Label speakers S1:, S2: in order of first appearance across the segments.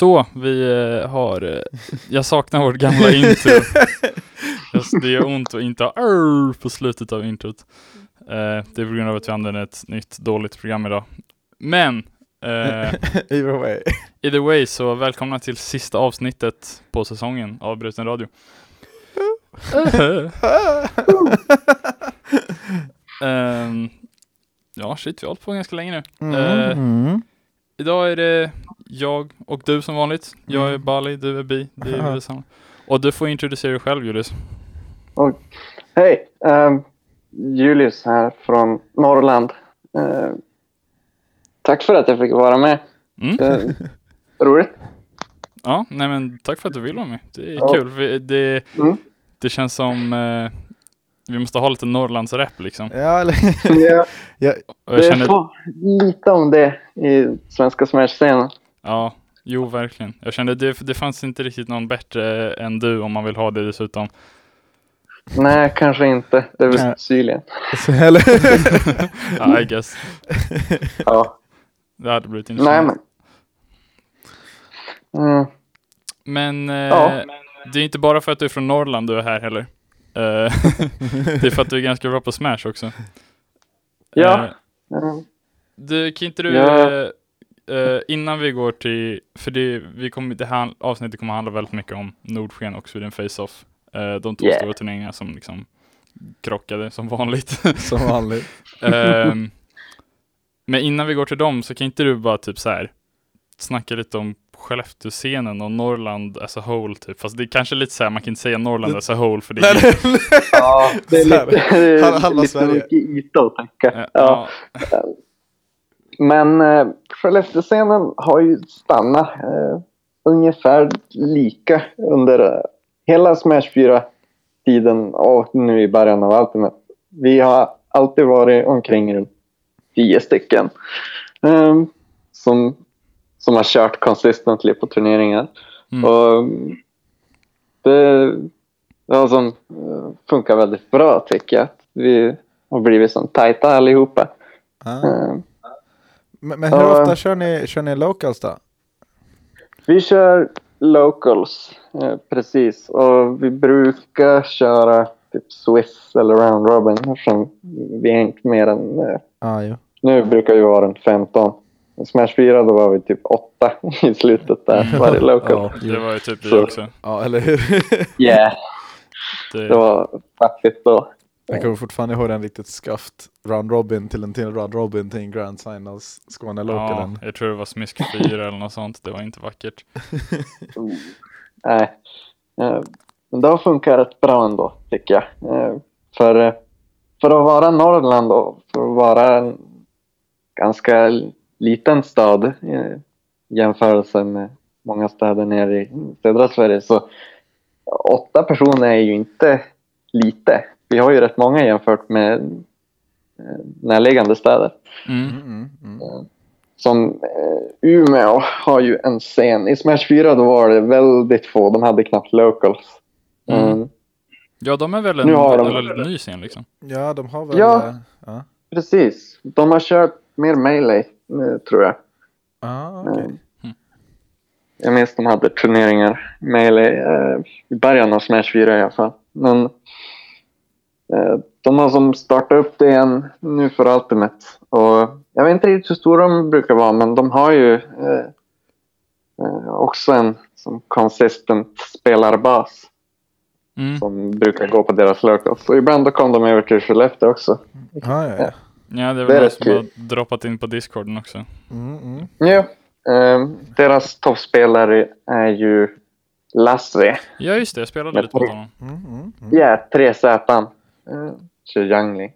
S1: Så, vi eh, har, eh, jag saknar vårt gamla intro. Just, det gör ont att inte ha "Arr" på slutet av introt. Eh, det är på grund av att vi använder ett nytt dåligt program idag. Men, eh,
S2: Either way.
S1: either way så välkomna till sista avsnittet på säsongen av Bruten Radio. Ehm, ja, shit, vi har hållit på ganska länge nu. Eh,
S2: Mm.
S1: Idag är det jag och du som vanligt. Jag är
S2: Mm.
S1: Bali, du är Bi. Det är väl detsamma. Och du får introducera dig själv Julius.
S3: Hej! ehm, Julius här från Norrland. Eh, tack för att jag fick vara med.
S1: Mm.
S3: Eh, roligt.
S1: Ja, nej men tack för att du vill vara med. Det är
S3: Ja.
S1: kul. Vi- Det,
S3: Mm.
S1: det känns som eh, vi måste ha lite Norrlandsrap liksom.
S2: Ja, eller...
S3: Ja,
S1: jag
S3: det
S1: känner,
S3: lite om det i svenska Smash-scenen.
S1: ja, jo verkligen. Jag kände det, det fanns inte riktigt någon bättre än du om man vill ha det dessutom.
S3: Nej, kanske inte. Det är väl
S2: Nej.
S3: Syrien.
S2: Eller...
S1: Ja, I guess.
S3: Ja.
S1: Det hade blivit
S3: Nej,
S1: intressant.
S3: men... Mm.
S1: Men eh,
S3: Ja.
S1: det är inte bara för att du är från Norrland du är här heller. Eh, det är för att du är ganska bra på Smash också.
S3: Ja. Mm.
S1: du, kan inte du,
S3: Ja.
S1: eh, innan vi går till, för det, vi kommer, det här avsnittet kommer handla väldigt mycket om Nordsken och Sweden Face-Off. Eh, de två
S3: Yeah.
S1: stora turneringarna som liksom krockade som vanligt.
S2: Som vanligt.
S1: Ehm, men innan vi går till dem så kan inte du bara typ så här snacka lite om Skellefteå-scenen och Norrland as a whole typ. Fast det är kanske lite så här, man kan inte säga Norrland as a whole för det
S2: Nej,
S1: är
S2: nej,
S3: Ja, det är lite,
S2: halva- Sverige.
S3: mycket yta att Ja.
S1: ja.
S3: Men eh, Skellefteå-scenen har ju stannat eh, ungefär lika under eh, hela Smash 4-tiden och nu i början av Ultimate. Vi har alltid varit omkring runt tio stycken eh, som, som har kört consistently på turneringar.
S1: Mm.
S3: Och mm, det, det som, eh, funkar väldigt bra tycker jag. Vi har blivit som tajta allihopa.
S2: Ah.
S3: Eh,
S2: Men, men hur
S3: Ja.
S2: ofta kör ni, kör ni locals då?
S3: Vi kör locals, eh, precis. Och vi brukar köra typ Swiss eller round robin eftersom vi är inte mer än...
S2: Ah, jo.
S3: nu brukar vi vara runt 15. Smash 4 då var vi typ 8 i slutet där, varje local.
S2: Ja.
S1: Det var ju typ vi
S3: Så-
S1: också.
S2: ja, eller hur?
S3: Yeah,
S1: Det,
S3: det var fattigt då.
S2: Jag kommer fortfarande ihåg den riktigt skaft round robin till en till round robin till en grand finals Skåne
S1: ja,
S2: localen.
S1: jag tror det var smisk 4 eller något sånt. Det var inte vackert.
S3: Nej. Eh, Men det har funkat rätt bra ändå, tycker jag. Eh, För, eh, för att vara Norrland och för att vara en ganska liten stad eh, i jämförelse med många städer nere i södra Sverige så åtta personer är ju inte lite. Vi har ju rätt många jämfört med eh, närliggande städer.
S1: Mm.
S2: Mm, mm, mm.
S3: Som eh, Umeå har ju en scen. I Smash 4 då var det väldigt få. De hade knappt locals.
S1: Mm.
S3: Mm.
S1: Ja, de är väl en
S3: Nu har de-
S1: väldigt ny scen liksom.
S2: Ja, de har väl...
S3: Ja.
S2: eh, Ja.
S3: Precis. De har kört mer melee tror jag.
S2: Ah, okej.
S3: Mm. Jag minns de hade turneringar melee eh, i början av Smash 4 i alla fall. Men eh, de har som startat upp det igen nu för Ultimate. Och jag vet inte riktigt hur stora de brukar vara men de har ju eh, eh, också en som consistent spelarbas.
S1: Mm.
S3: som brukar gå på deras locals. Och ibland då kom de över till Skellefteå också.
S2: Ah, ja, ja.
S1: Ja, det är
S3: Det
S1: väl någon
S3: rätt
S1: som har
S3: kul.
S1: droppat in på discorden också.
S2: Mm, mm.
S3: Ja. Eh, deras toppspelare är ju Lassie.
S1: Ja, just det. Jag spelade
S3: Men-
S1: lite mot honom.
S2: Mm, mm, mm.
S3: Ja, 3Z. Uh, kör Young Link.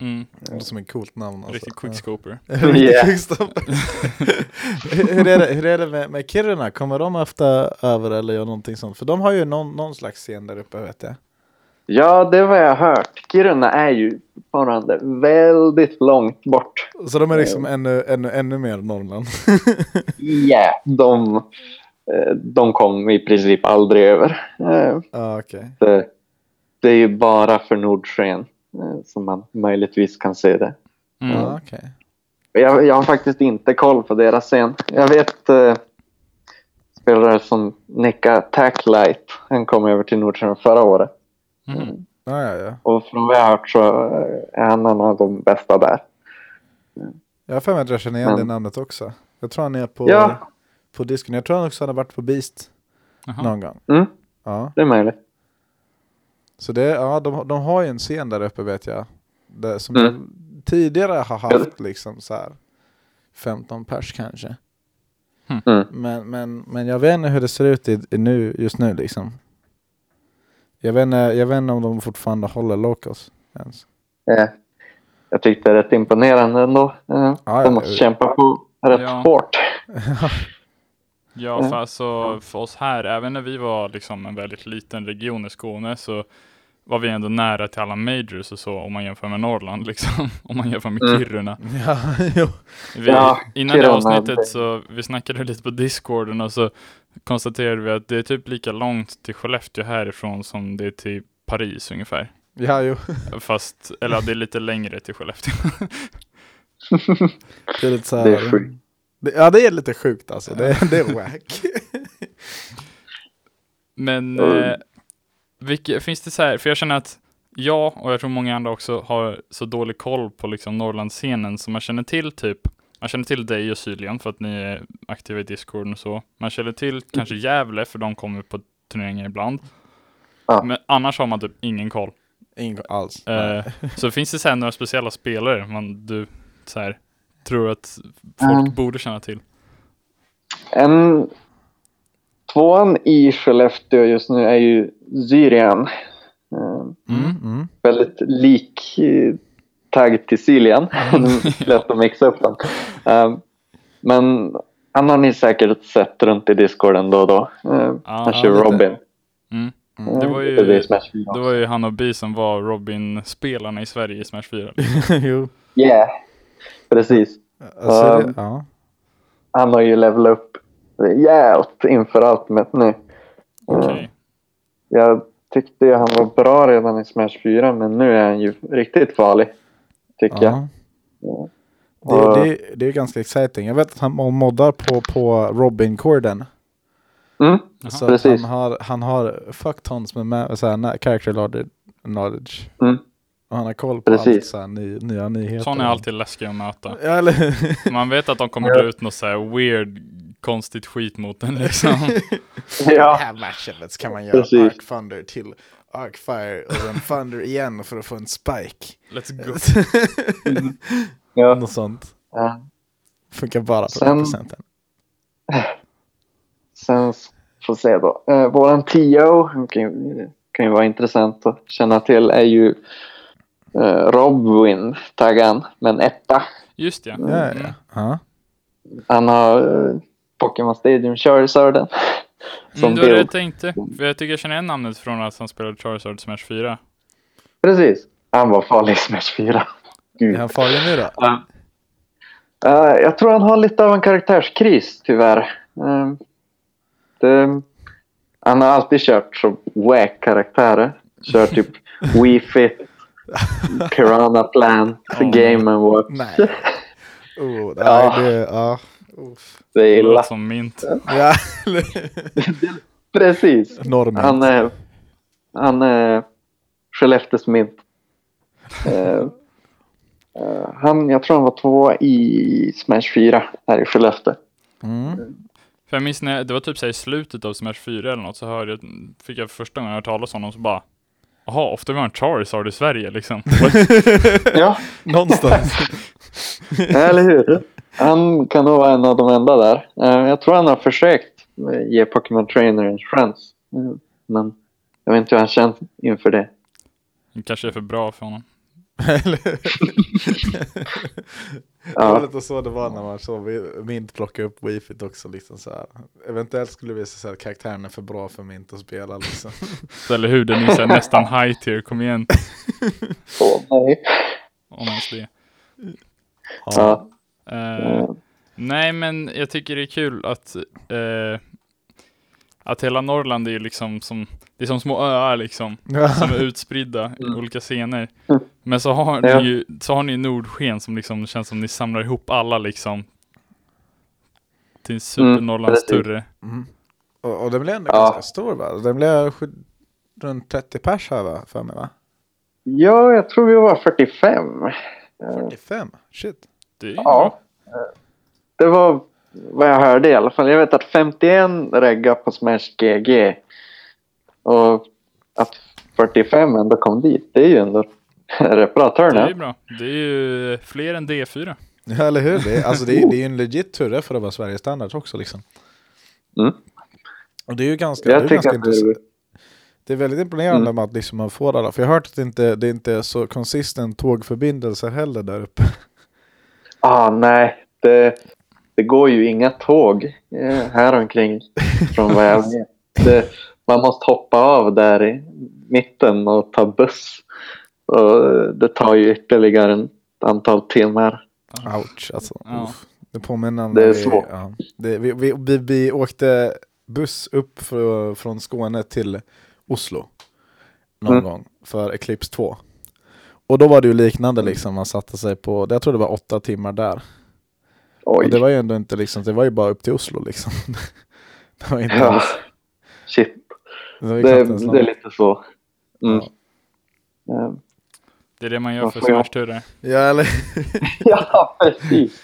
S1: Mm.
S2: Det låter som ett coolt namn. Alltså.
S1: Riktigt quickscoper.
S3: Yeah.
S2: hur är det, hur är det med, med Kiruna? Kommer de ofta över eller gör någonting sånt? För de har ju någon, någon slags scen där uppe vet jag.
S3: Ja, det var jag hört. Kiruna är ju fortfarande väldigt långt bort.
S2: Så de är liksom ännu, ännu, ännu mer Norrland.
S3: Ja, de, eh, de kom i princip aldrig över. Eh,
S2: Ja, okej.
S3: det, det är ju bara för Nordsken eh, som man möjligtvis kan se det.
S1: Mm.
S2: Ja, okej.
S3: Jag, jag har faktiskt inte koll på deras scen. Jag vet, eh, spelare som Nika Tacklight. Han kom över till Nordström förra året.
S1: Mhm.
S2: Ja, ja, ja.
S3: Och från vad jag har hört så är han en av de bästa där.
S2: Jag har för mig att jag känner igen det namnet också. Jag tror han är på,
S3: Ja,
S2: på disken. Jag tror han också har varit på Beast
S1: Jaha.
S2: någon gång.
S3: mm,
S2: Ja.
S3: det är möjligt.
S2: Så det, ja, de, de har ju en scen där uppe vet jag. Det, som
S3: Mm.
S2: tidigare har haft liksom så här 15 pers kanske.
S3: Mm.
S2: Men, men, men jag vet inte hur det ser ut i, i nu, just nu liksom. Jag vet, inte, jag vet inte om de fortfarande håller locals ens.
S3: Eh, jag tyckte det är rätt imponerande ändå. Eh,
S2: Ja,
S3: de måste
S2: ja.
S3: kämpa på rätt
S1: Ja.
S3: hårt.
S1: Ja,
S3: Mm.
S1: för, alltså, för oss här, även när vi var liksom en väldigt liten region i Skåne så var vi ändå nära till alla majors och så om man jämför med Norrland liksom. Om man jämför med
S3: Mm.
S1: Kiruna.
S2: Ja, jo.
S1: Vi,
S3: Ja,
S1: innan det
S3: Kiruna,
S1: avsnittet
S3: det-
S1: så vi snackade lite på discorden och så konstaterade vi att det är typ lika långt till Skellefteå härifrån som det är till Paris ungefär.
S2: ja, jo.
S1: Fast, eller det är lite längre till Skellefteå.
S2: Det är lite så här,
S3: Det är sjukt.
S2: Det- Ja, det är lite sjukt alltså. Det, det är wack.
S1: Men
S3: Mm.
S1: eh, vilka, finns det så här, för jag känner att jag och jag tror många andra också har så dålig koll på liksom Norrlandsscenen så man känner till typ man känner till dig och Sylian för att ni är aktiva i Discord och så. Man känner till kanske Gävle för de kommer på turneringar ibland.
S3: Ja.
S1: Men annars har man typ ingen koll.
S2: Ingen alls.
S1: Eh, så finns det så här några speciella spelare man, du så här, tror att folk
S3: Mm.
S1: borde känna till?
S3: En tvåan i Skellefteå just nu är ju Syrian. Eh,
S2: Mm, mm.
S3: väldigt lik eh, tagg till Silian. Lätt att mixa upp dem. Eh, men han har ni säkert sett runt i discorden då och då. Han kör
S2: lite.
S3: Robin.
S1: Mm.
S2: Mm.
S1: Det var ju-
S3: Det är Smash 4.
S1: Det var ju han och Bi som var Robin-spelarna i Sverige i Smash 4.
S2: jo.
S3: Yeah, precis.
S2: Alltså, det,
S3: Um,
S2: ja.
S3: Han har ju levelat upp rejält inför allt nu.
S1: Okej.
S3: Jag tyckte ju han var bra redan i Smash 4 men nu är han ju riktigt farlig. Tycker jag.
S2: ja.
S3: Ja.
S2: Det, det, det är ganska exciting. Jag vet att han moddar på, på Robin-korden.
S3: Mm.
S2: Så
S3: Precis.
S2: han har, han har fuck tons med, med så här, character knowledge- knowledge.
S3: mm.
S2: Och han har koll på
S3: Precis.
S2: allt så här, ny, nya nyheter.
S1: Sådana är alltid läskiga att möta.
S2: Ja,
S1: Man vet att de kommer dra ut något så här weird, konstigt skit mot en liksom.
S3: Ja,
S2: här matchen så kan man göra
S3: Precis.
S2: Arc Thunder till Arc Fire och sen Thunder igen för att få en spike.
S1: Let's go.
S3: ja.
S2: Något sånt.
S3: ja.
S2: Funkar bara på
S3: Sen-
S2: den procenten.
S3: Sen får se då. Eh, våran Tio, han kan ju, kan ju vara intressant att känna till, är ju eh, Robwin, taggan, men etta.
S1: Just ja.
S2: Ja, ja,
S1: Mm.
S2: ja. ja.
S3: Han har eh, Pokémon Stadium Charizarden.
S1: Mm,
S3: Som
S1: det var det jag tänkte. För jag tycker jag känner igen namnet från att han spelade Charizard Smash 4.
S3: Precis. Han var farlig i Smash 4. Gud.
S2: Är han farlig nu då?
S3: Eh, jag tror han har lite av en karaktärskris tyvärr. Eh, det, han har alltid kört så wack karaktärer. Kör typ Wii Fit, Piranha Plant,
S1: Oh,
S3: Game and Watch.
S2: Nej. Oh, nej,
S3: Ja.
S2: det, ja. Uff.
S3: Det är illa.
S1: som mint.
S2: Ja,
S3: Precis.
S2: Norrmän.
S3: Han är, han är Skellefteås mint. Eh, eh, han, jag tror han var två i Smash 4 här i Skellefteå.
S2: Mm.
S1: För jag minns när jag, det var typ så här i slutet av Smash 4 eller något så hörde jag, fick jag första gången höra talas om honom så bara Jaha, ofta vi har en Charizard i Sverige liksom.
S3: Ja,
S2: Någonstans.
S3: eller hur? Han kan nog vara en av de enda där. Eh, jag tror han har försökt eh, ge Pokémon Trainer en chans. Mm, Men jag vet inte hur han känns inför det.
S1: Det kanske är för bra för honom.
S2: Eller Det var
S3: Ja,
S2: lite så det var när man såg Mint plocka upp Wifit också. Liksom så här. Eventuellt skulle det visa sig att karaktären är för bra för Mint att spela. Liksom.
S1: Så, eller hur? Den är så här nästan high tier, kom igen.
S3: så, nej.
S1: Om ens det.
S3: Ja.
S1: Eh,
S3: eh,
S1: nej, men jag tycker det är kul att eh, att hela Norrland är ju liksom som, det är som små öar liksom, som är utspridda i
S3: Mm.
S1: olika scener.
S3: Mm.
S1: Men så har
S3: Ja.
S1: ni ju, så har ni Nordsken som liksom känns som ni samlar ihop alla liksom till en
S3: Mm,
S1: större.
S2: Mm. Och, och den blev ändå
S3: Ja.
S2: ganska stor va? Den blev runt 30 pers här va? För mig va?
S3: Ja, jag tror vi var 45. Eh,
S2: 45? Shit.
S1: Det är
S3: Ja. Det var vad jag hörde i alla fall. Jag vet att 51 regga på Smash GG. Och att 45 ändå kom dit, det är ju ändå rätt bra
S1: Det är ju
S3: turnout.
S1: bra. Det är ju fler än D4.
S2: Ja eller hur? Det är, alltså, det är, det är ju en legit turre för att vara Sveriges standard också liksom.
S3: Mm.
S2: Och det är ju ganska,
S3: Jag
S2: det är
S3: tycker
S2: ganska
S3: att det är
S2: intressant. Det är väldigt imponerande
S3: Mm.
S2: att liksom man får alla. För jag har hört att det inte, det inte är så konsistent tågförbindelser heller där uppe.
S3: Ah, nej, det, det går ju inga tåg eh, här omkring från vad jag vet. Det, man måste hoppa av där i mitten och ta buss. Och det tar ju ytterligare ett antal timmar.
S2: Ouch alltså.
S1: Ja.
S2: Det påminner om
S3: Det är svårt.
S2: ja, det, vi, vi, vi, vi åkte buss upp för, från Skåne till Oslo. Någon
S3: Mm.
S2: gång för Eclipse 2. Och då var det ju liknande liksom, man satte sig på, jag tror det var åtta timmar där.
S3: Oj.
S2: Och det var ju ändå inte liksom, det var ju bara upp till Oslo liksom. det var inte
S3: Ja,
S2: alls,
S3: shit.
S2: det
S3: Det, det är lite så. Mm. Eh,
S1: Det är det man gör
S3: Vad
S1: för smärtturer.
S2: Ja eller
S3: Ja, precis.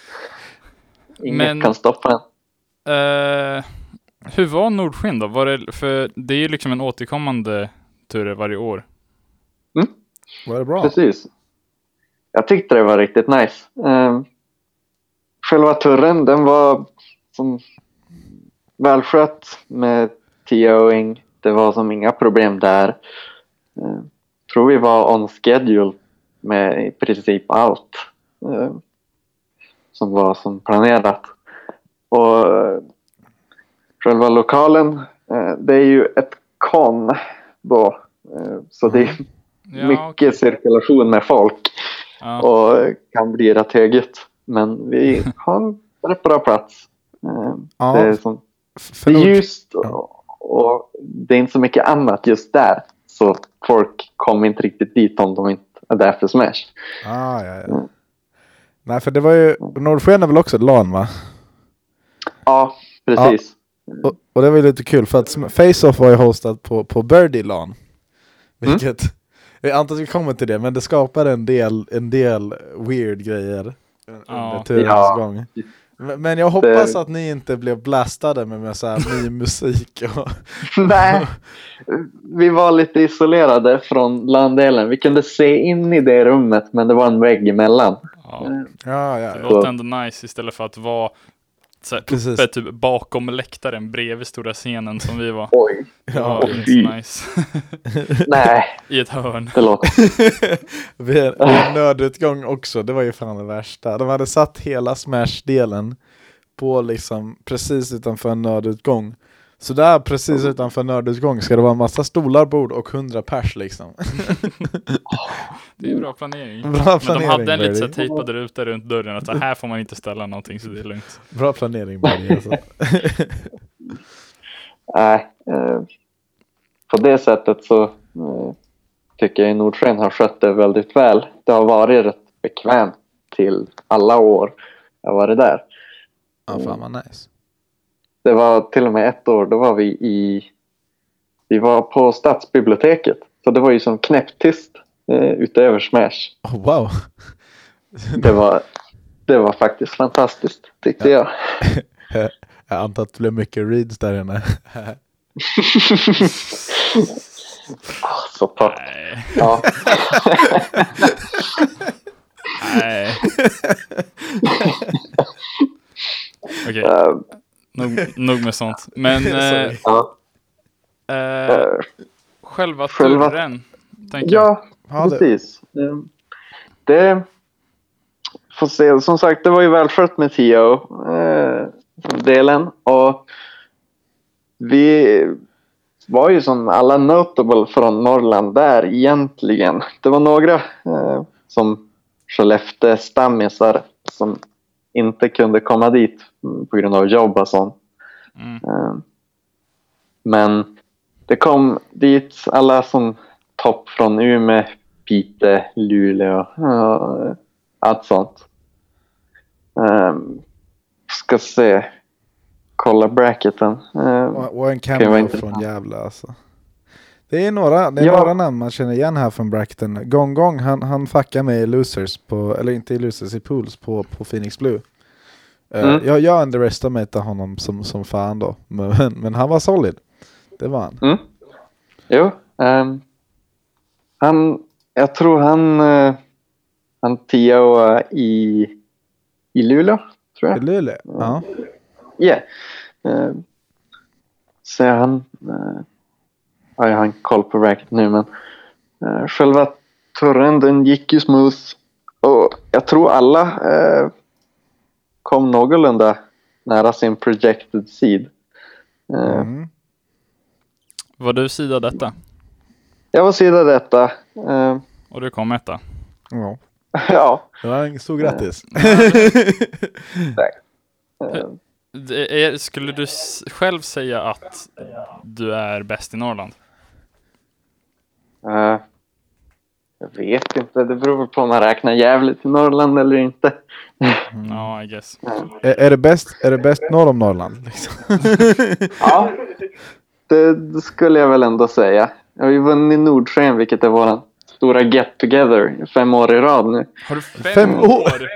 S3: Inget
S1: Men-
S3: kan stoppa en.
S1: Eh, hur var Nordsken då? Var det, för det är ju liksom en återkommande tur varje år.
S2: Var det bra?
S3: Precis. Jag tyckte det var riktigt nice. Eh, själva turren, den var som välskött med TOing. Det var som inga problem där. Eh, tror vi var on schedule med i princip allt eh, som var som planerat. Och eh, själva lokalen, eh, det är ju ett kon då. Eh, så det är
S1: Ja,
S3: mycket
S1: okej.
S3: cirkulation med folk
S1: Ja.
S3: och kan bli rätt högt. Men vi har en rätt bra plats. Eh,
S2: Ja,
S3: Det är, som, det
S2: för
S3: är ljust och, och det är inte så mycket annat just där. Så folk kommer inte riktigt dit om de inte är där för Smash.
S2: Ah, ja, ja.
S3: Mm.
S2: Nej för det var ju, Nordsken är väl också ett LAN va?
S3: Ja, precis.
S2: Och, och det var ju lite kul för att Face-Off var ju hostad på, på Birdie LAN. Vilket, jag antar att vi kommer till det, men det skapar en del, en del weird grejer under
S1: Ja.
S2: turens
S3: Ja.
S2: gång. Men jag hoppas
S3: Det-
S2: att ni inte blev blastade med, med så här ny musik och...
S3: Nej, vi var lite isolerade från landdelen. Vi kunde se in i det rummet men det var en vägg emellan.
S1: Ja.
S2: Ja, ja,
S1: Det låter ändå nice istället för att vara så här, uppe typ bakom läktaren bredvid stora scenen som vi var.
S3: Oj,
S2: Ja,
S1: så nice.
S3: nej,
S1: I ett hörn.
S3: det låter...
S2: Vi är nödutgång också, det var ju fan det värsta. De hade satt hela Smash-delen på liksom precis utanför en nödutgång. Så där precis utanför nödutgång ska det vara en massa stolar, bord och hundra pers liksom.
S1: Det är bra planering.
S2: Bra
S1: Men de
S2: planering,
S1: hade en lite så tejpad ruta runt dörren att så här får man inte ställa någonting så det är lugnt.
S2: Bra planering Brady, alltså.
S3: Nej, eh, på det sättet så eh, tycker jag Nordsken har skött det väldigt väl. Det har varit rätt bekvämt till alla år jag har varit där.
S2: Ja, fan vad nice.
S3: Det var till och med ett år, då var vi i... Vi var på stadsbiblioteket. Så det var ju som knäpptyst eh, utöver Smash.
S2: Oh, wow.
S3: Det var, det var faktiskt fantastiskt tyckte jag.
S2: Jag antar att det blev mycket reads där inne.
S3: Ah, så torrt.
S1: Nej.
S3: Ja.
S1: Nej. Okej,
S3: eh,
S1: nog, nog med sånt. Men eh,
S3: ja.
S1: eh,
S3: eh,
S1: själva
S3: själva-
S1: turen, tänker jag.
S3: ja,
S2: Ja, det,
S3: precis. Eh, Det får se. Som sagt, det var ju välskött med Tio eh, delen och vi var ju som alla notable från Norrland där egentligen. Det var några eh, som Skellefteå stammisar som inte kunde komma dit på grund av jobb och sånt.
S1: Mm.
S3: Eh, Men det kom dit alla som topp från Umeå, Piteå, Luleå, uh, allt sånt. Um, ska se. kolla bracketen. Eh,
S2: Och, och en
S3: intressant.
S2: från Gävle alltså. Det är några, det är
S3: Ja.
S2: några namn man känner igen här från Brackton. Gång Gång, han, han fuckar i Losers, på, eller inte i Losers, i Pools på, på Phoenix Blue. Eh,
S3: Mm.
S2: jag, jag underestimatear honom som, som fan då, men, men han var solid. Det var han.
S3: Mm. Jo. ehm, han, jag tror han, uh, han tioa i, i Luleå, tror
S2: I
S3: jag.
S2: Luleå? Ja.
S3: Yeah. Uh, så han, uh, ja, jag har inte koll på racket nu men uh, själva turren den gick ju smooth och jag tror alla eh, kom någorlunda nära sin projected seed. Eh,
S2: Mm.
S1: Var du sida detta?
S3: Jag var sida detta. Eh,
S1: Och du kom etta?
S2: ja.
S3: ja.
S2: Det var en stor grattis.
S3: Eh,
S1: Det är, skulle du själv säga att du är bäst i Norrland?
S3: Eh, jag vet inte, det beror på om man räknar Gävle till Norrland eller inte.
S1: Ja, I guess.
S2: är, är det bäst, är det bäst norr om Norrland? Liksom?
S3: Ja, det, det skulle jag väl ändå säga. Jag har ju vunnit Nordsken, vilket är våran stora get together fem år i rad nu.
S1: Har du fem,
S2: Fem år?
S1: år?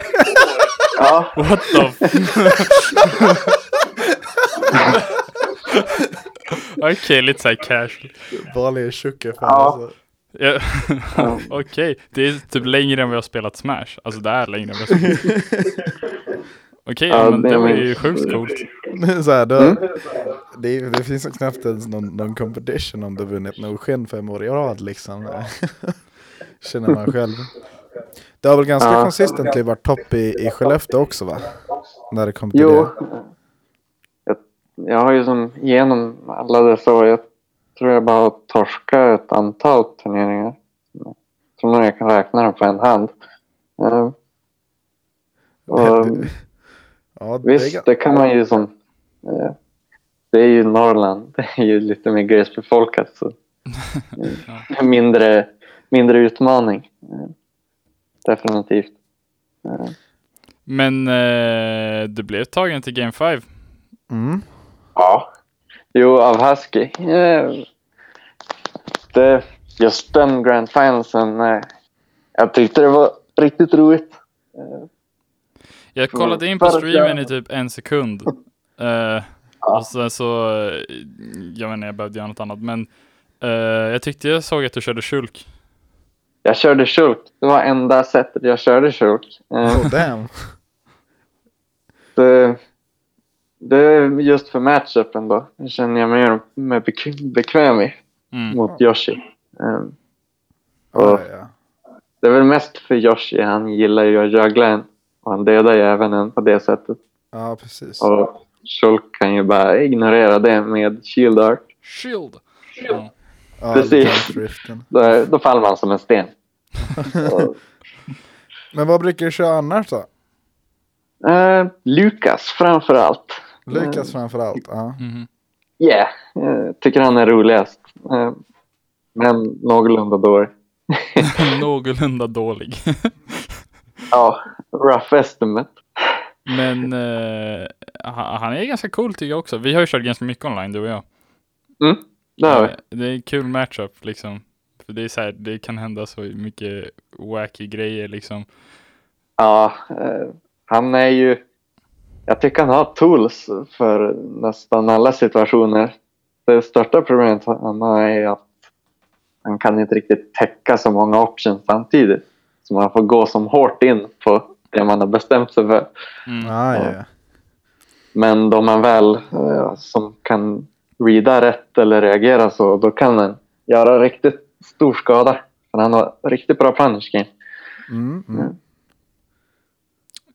S3: Ja,
S1: What the Okej, lite såhär casual.
S2: Vanlig tjocke fan
S3: Ja.
S2: alltså.
S1: Ja. Okej, det är typ längre än vi har spelat Smash. Alltså det är längre än vi har spelat. Okej,
S3: Ja,
S1: ja, men
S3: det
S1: var ju sjukt coolt.
S2: så här, då,
S3: Mm.
S2: det, det finns knappt ens någon, någon competition om du vunnit Nordsken fem år i rad liksom. Känner man själv. Det har väl ganska
S3: Ja.
S2: consistently varit topp i, i Skellefteå också va? När det kom till
S3: jo.
S2: det.
S3: Jag, har ju som genom alla dessa år, jag tror jag bara har torskat ett antal turneringar. Jag tror nog jag kan räkna dem på en hand. Eh, och,
S2: Ja, det
S3: Visst, det kan man ju som... Eh, det är ju Norrland. Det är ju lite mer glesbefolkat. Så. Mindre, mindre utmaning. Eh, definitivt.
S1: Men eh, du blev tagen till Game 5.
S2: mm.
S3: Ja. Jo, av Husky. Eh, det, just den Grand Finalsen. Jag tyckte det var riktigt roligt. Eh,
S1: Jag kollade in på streamen i typ en sekund. Eh, och sen så, jag inte, jag behövde göra något annat. Men eh, jag tyckte jag såg att du körde Shulk.
S3: jag körde shulk. Det var enda sättet jag körde shulk. Eh,
S2: Oh, damn.
S3: Det, det är just för matchupen då. Det känner jag mig mer bek- bekväm i
S1: Mm.
S3: mot Yoshi. Um,
S2: Ja,
S3: och
S2: ja.
S3: det är väl mest för Yoshi. Han gillar ju att juggla en. Och han dödar ju även en på det sättet.
S2: ja, precis.
S3: Och Shulk kan ju bara ignorera det med Shield Art.
S1: Shield! Ja.
S2: Ja,
S3: precis.
S2: Lyckan-driften.
S3: Då, då faller man som en sten.
S2: Men vad brukar du köra annars då?
S3: eh, Lukas framför allt.
S2: Lukas framförallt? Ja.
S1: Mhm.
S3: Yeah, eh, tycker han är roligast. Eh, men någorlunda dålig.
S1: Någorlunda dålig.
S3: Ja, rough estimate.
S1: Men eh, han han är ganska cool tycker jag också. Vi har ju kört ganska mycket online du och jag.
S3: Mm, det har vi.
S1: Eh, Det är en kul matchup liksom. För det är så här, det kan hända så mycket wacky grejer liksom.
S3: Ja, eh, han är ju... Jag tycker han har tools för nästan alla situationer. Det största problemet han har är att han kan inte riktigt täcka så många options samtidigt. Så man får gå som hårt in på det man har bestämt sig för.
S1: Mm.
S2: Ah, ja.
S3: Men då man väl eh, som kan reada rätt eller reagera så, då kan han göra riktigt stor skada. För han har riktigt bra punish game.
S2: Mm, mm.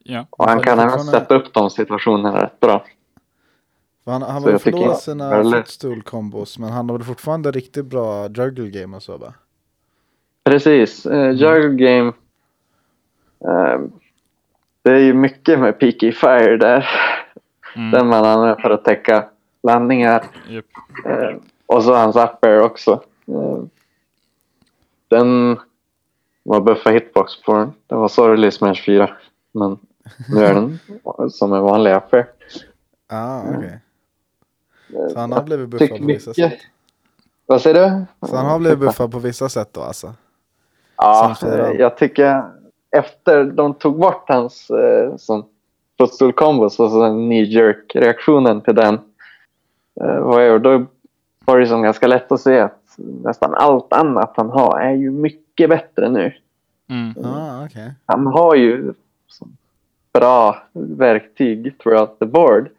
S1: Ja.
S3: Och han kan även sätta upp de situationerna rätt bra.
S2: Han, han
S3: Så
S2: har förlorat sina footstool-kombos men han har väl fortfarande riktigt bra juggle game och så va?
S3: Precis. Uh, juggle game. eh, det är ju mycket med Peaky Fire där.
S1: Mm.
S3: Den man använder för att täcka landningar.
S1: Japp.
S3: Eh, och så hans up air också. Eh, den var buffa hitbox på den. Den var sorglig i Smash 4. Men nu är den som en vanlig up air.
S2: Ah, okej. Så han har blivit buffad på vissa sätt.
S3: mycket. Vad säger du?
S2: Så han har blivit buffad på vissa sätt då alltså.
S3: Ja,
S2: fyra.
S3: jag tycker efter de tog bort hans eh, som footstool-kombo så så den knee jerk reaktionen till den eh, var ju, då var det som ganska lätt att se att nästan allt annat han har är ju mycket bättre nu.
S1: Mm.
S2: Ah, okej.
S3: Han har ju bra verktyg throughout the board.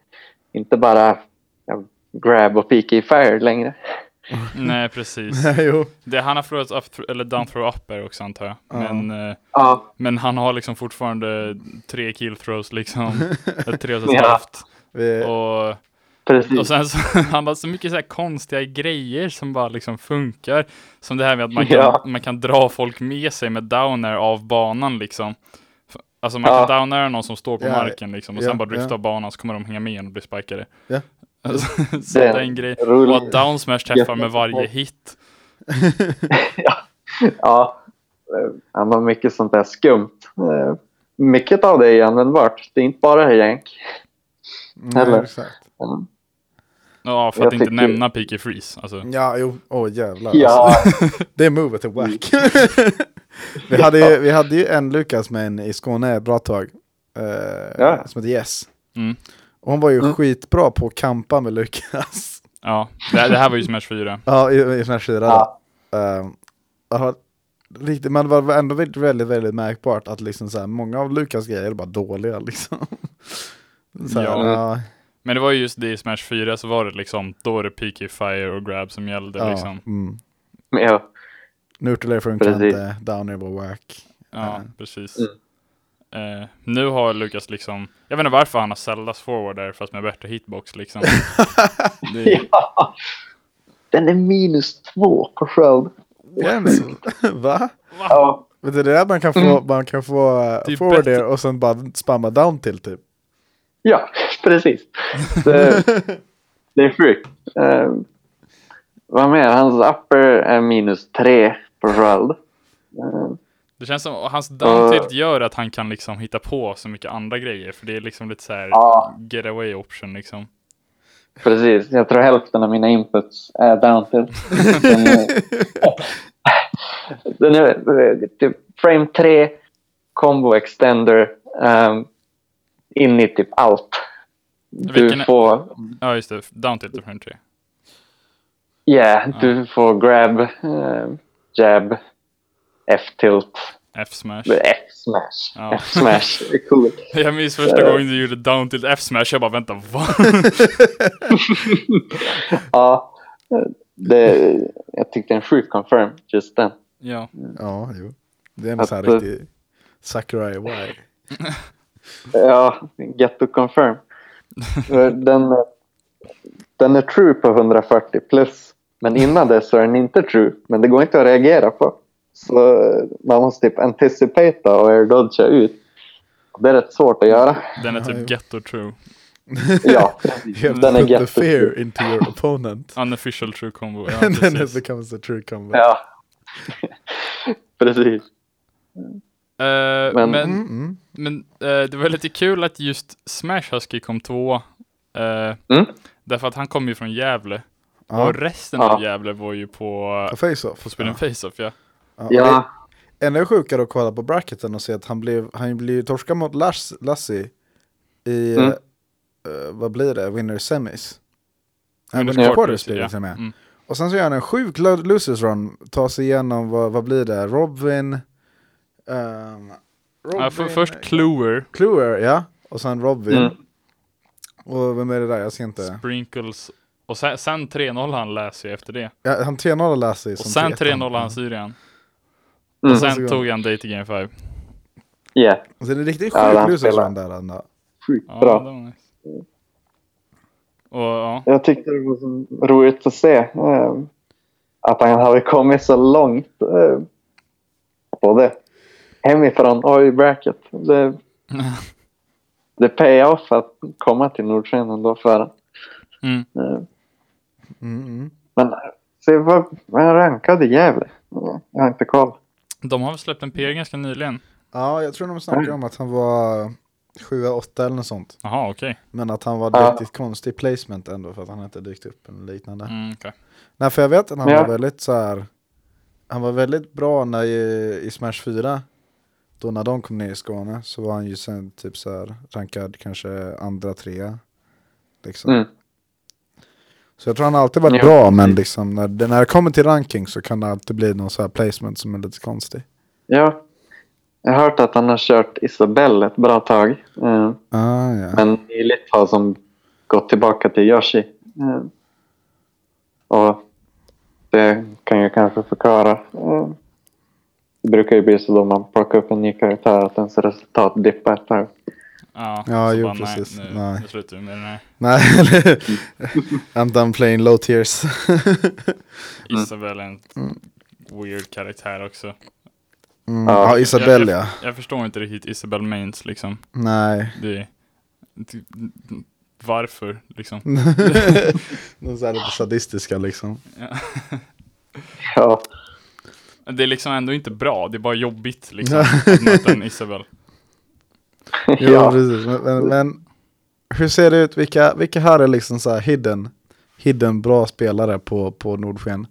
S3: Inte bara ja, grab och PK fire längre.
S1: Nej, precis.
S2: jo.
S1: Det, han har förlorat up, eller down throw upper också antar jag.
S2: Ja.
S1: Men, eh,
S3: Ja,
S1: men han har liksom fortfarande tre kill throws liksom. Tre och ett
S3: Ja.
S1: halvt.
S2: Vi,
S1: Och,
S3: precis.
S1: och sen så han har så mycket så här konstiga grejer som bara liksom funkar. Som det här med att man kan,
S3: Ja.
S1: man kan dra folk med sig med downer av banan liksom. Alltså man
S3: Ja.
S1: kan downera någon som står på
S2: Ja,
S1: marken liksom och
S2: ja,
S1: sen bara drifta
S2: ja.
S1: av banan så kommer de hänga med en och bli spikade.
S2: Ja.
S1: Alltså, så
S3: Det är
S1: en grej.
S3: rolig-
S1: Och att down smash träffar med varje hit.
S3: Ja, eh, han har mycket sånt där skumt. Eh, Mycket av det är användbart. Det är inte bara jank.
S2: nej,
S3: Eller?
S2: exakt.
S3: Mm.
S1: Ja, för
S3: Jag
S1: att inte
S3: tycker-
S1: nämna PK Freeze. Alltså.
S2: Ja, jo. Åh jävlar.
S3: Ja,
S2: Alltså. Det movet är wack. vi, hade ju, vi hade ju en Lukas med en i Skåne ett bra tag. eh,
S3: Ja.
S2: Som heter Yes.
S1: Mm.
S2: Och hon var ju
S3: Mm.
S2: skitbra på att kampa med Lukas.
S1: Ja, det, här- det här var ju Smash 4.
S2: ja, i, i Smash 4 då.
S3: ja,
S2: har- riktigt, men det var ändå väldigt, väldigt, väldigt märkbart att liksom så här, många av Lukas grejer är bara dåliga liksom. Så här,
S1: Ja.
S2: ja,
S1: Men det var ju just det i Smash 4 så var det liksom, då var det PK Fire och Grab som gällde
S2: ja,
S1: liksom.
S2: mm.
S3: men ja,
S2: Neutral funkar
S3: Precis.
S2: inte, downer var wack.
S1: Ja,
S2: Ja.
S1: precis.
S3: Mm.
S1: Eh, nu har Lukas liksom, jag vet inte varför han har Zeldas forward där fast med bättre hitbox liksom. det,
S3: ja. Den är minus två på sköld.
S2: Jens, va?
S3: Ja,
S2: du, det är där man kan få,
S3: Mm.
S2: man kan få
S1: Det är
S2: uh, forward
S1: bättre-
S2: och sen bara spamma down till typ.
S3: ja precis. Det, det är sjukt. Eh, vad mer? Hans upper är minus tre på sköld. Eh,
S1: det känns som, och hans down tilt gör att han kan liksom hitta på så mycket andra grejer. För det är liksom lite så här
S3: Ja.
S1: get away option liksom.
S3: Precis, jag tror hälften av mina inputs är down till. Den är, är eh, typ frame 3, combo extender, um, in i typ allt.
S1: Vilken
S3: Du
S1: är-
S3: får,
S1: Ja just det, down tilt för en tre.
S3: yeah, du får grab, eh, jab, F-tilt,
S1: F-smash.
S3: F-smash.
S1: Ja.
S3: F-smash, det är coolt.
S1: Jag minns första
S3: Eh.
S1: gången du gjorde down tilt F-smash, jag bara vänta va?
S3: ja, det, jag tyckte en sjuk confirm just den.
S1: ja.
S2: Ja, jo. Det är en sån här riktig Sakurai Y.
S3: Ja, get to confirm. den, den är true på 140 plus. Men innan det så är den inte true. Men det går inte att reagera på. Så eh, man måste typ anticipata och airdodga ut. Det är rätt svårt att göra.
S1: Den är typ ghetto true.
S3: Ja, den är
S2: put the
S3: get to
S2: fear
S3: true.
S2: into your opponent.
S1: Unofficial true combo. Ja,
S2: And then it becomes a true combo.
S3: Ja, precis.
S1: Eh,
S3: Men-
S1: men
S2: Mm, mm.
S1: men eh, det var lite kul att just Smash Husky kom två. Uh,
S3: Mm.
S1: Därför att han kom ju från Gävle.
S2: Ja,
S1: Och resten
S3: Ja.
S1: av Gävle var ju på,
S2: på face-off.
S1: på spelen Face-Off ja.
S2: Ja.
S3: Ja,
S2: Det- Ännu sjukare att kolla på bracketen och se att han blev, han blev torska mot Lass, Lassie i,
S3: Mm.
S2: eh, vad blir det, winner semis. Winner
S1: quarters,
S2: quarters blir det
S1: ja.
S2: och sen så gör han en sjuk lo- losers run, tar sig igenom, vad, vad blir det, Robin, ehm,
S1: Ja, för, först Cluer,
S2: Cluer, ja. Och sen Robin.
S3: Mm.
S2: Och vem är det där? Jag ser inte.
S1: Sprinkles. Och sen, sen 3-0 han läser ju efter det.
S2: Ja, han 3-0 läser ju
S1: Och
S2: som
S1: sen
S2: tretan.
S1: 3-0 han Syrien.
S3: Mm.
S1: Och sen
S2: Varsågod.
S1: tog han Date Game 5.
S3: yeah.
S2: Så det är riktigt
S3: Ja,
S2: sjuk
S3: spelar.
S2: run där ändå.
S3: sjukt
S1: Ja,
S3: bra.
S1: nice. Och ja,
S3: Jag tyckte det var så roligt att se eh, att han hade kommit så långt. Eh, både hemifrån och i bracket. Det, det pay off att komma till Nordsjön ändå för
S1: mm.
S2: Mm.
S3: Men se vad, han rankad i Gävle? Jag har inte koll.
S1: De har väl släppt en PR ganska nyligen.
S2: Ja, jag tror de snackade om att han var 7 8 eller något sånt.
S1: Jaha, okej.
S2: Men att han var
S3: Ja.
S2: riktigt konstig placement ändå för att han inte dykt upp eller liknande.
S1: Mm, okej.
S2: Nej för jag vet att han
S3: Ja.
S2: var väldigt så här. Han var väldigt bra när i, i Smash 4 Då när de kom ner i Skåne så var han ju sen typ så här rankad kanske andra, trea liksom.
S3: Mm.
S2: Så jag tror han alltid varit
S3: Ja,
S2: bra men liksom när när det kommer till ranking så kan det alltid bli någon så här placement som är lite konstig.
S3: Ja. Jag har hört att han har kört Isabelle ett bra tag. Eh,
S2: Ah, ja.
S3: Men nyligt har som gått tillbaka till Yoshi. Eh, Och det kan jag kanske förklara. Eh, Det brukar ju bli så då man plockar upp en ny karaktär att ens resultat dippar ett tag.
S1: Ja,
S2: Ja, jo,
S1: bara,
S2: precis.
S1: Nej, nu,
S2: Nej.
S1: nu slutar vi med den här.
S2: Nej, I'm done playing low tiers.
S1: Isabel är en weird karaktär också.
S2: Mm.
S3: Ja,
S2: Ja, Isabelle
S1: jag,
S2: ja.
S1: jag, jag förstår inte riktigt Isabel Mains liksom.
S2: Nej.
S1: Det, det, varför liksom?
S2: De är lite sadistiska liksom.
S1: Ja.
S3: Ja,
S1: Det är liksom ändå inte bra, det är bara jobbigt liksom att möta en Isabel.
S2: Jo,
S3: ja.
S2: precis. Men, men, men hur ser det ut? Vilka, vilka här är liksom så här hidden, hidden bra spelare på, på Nordsken?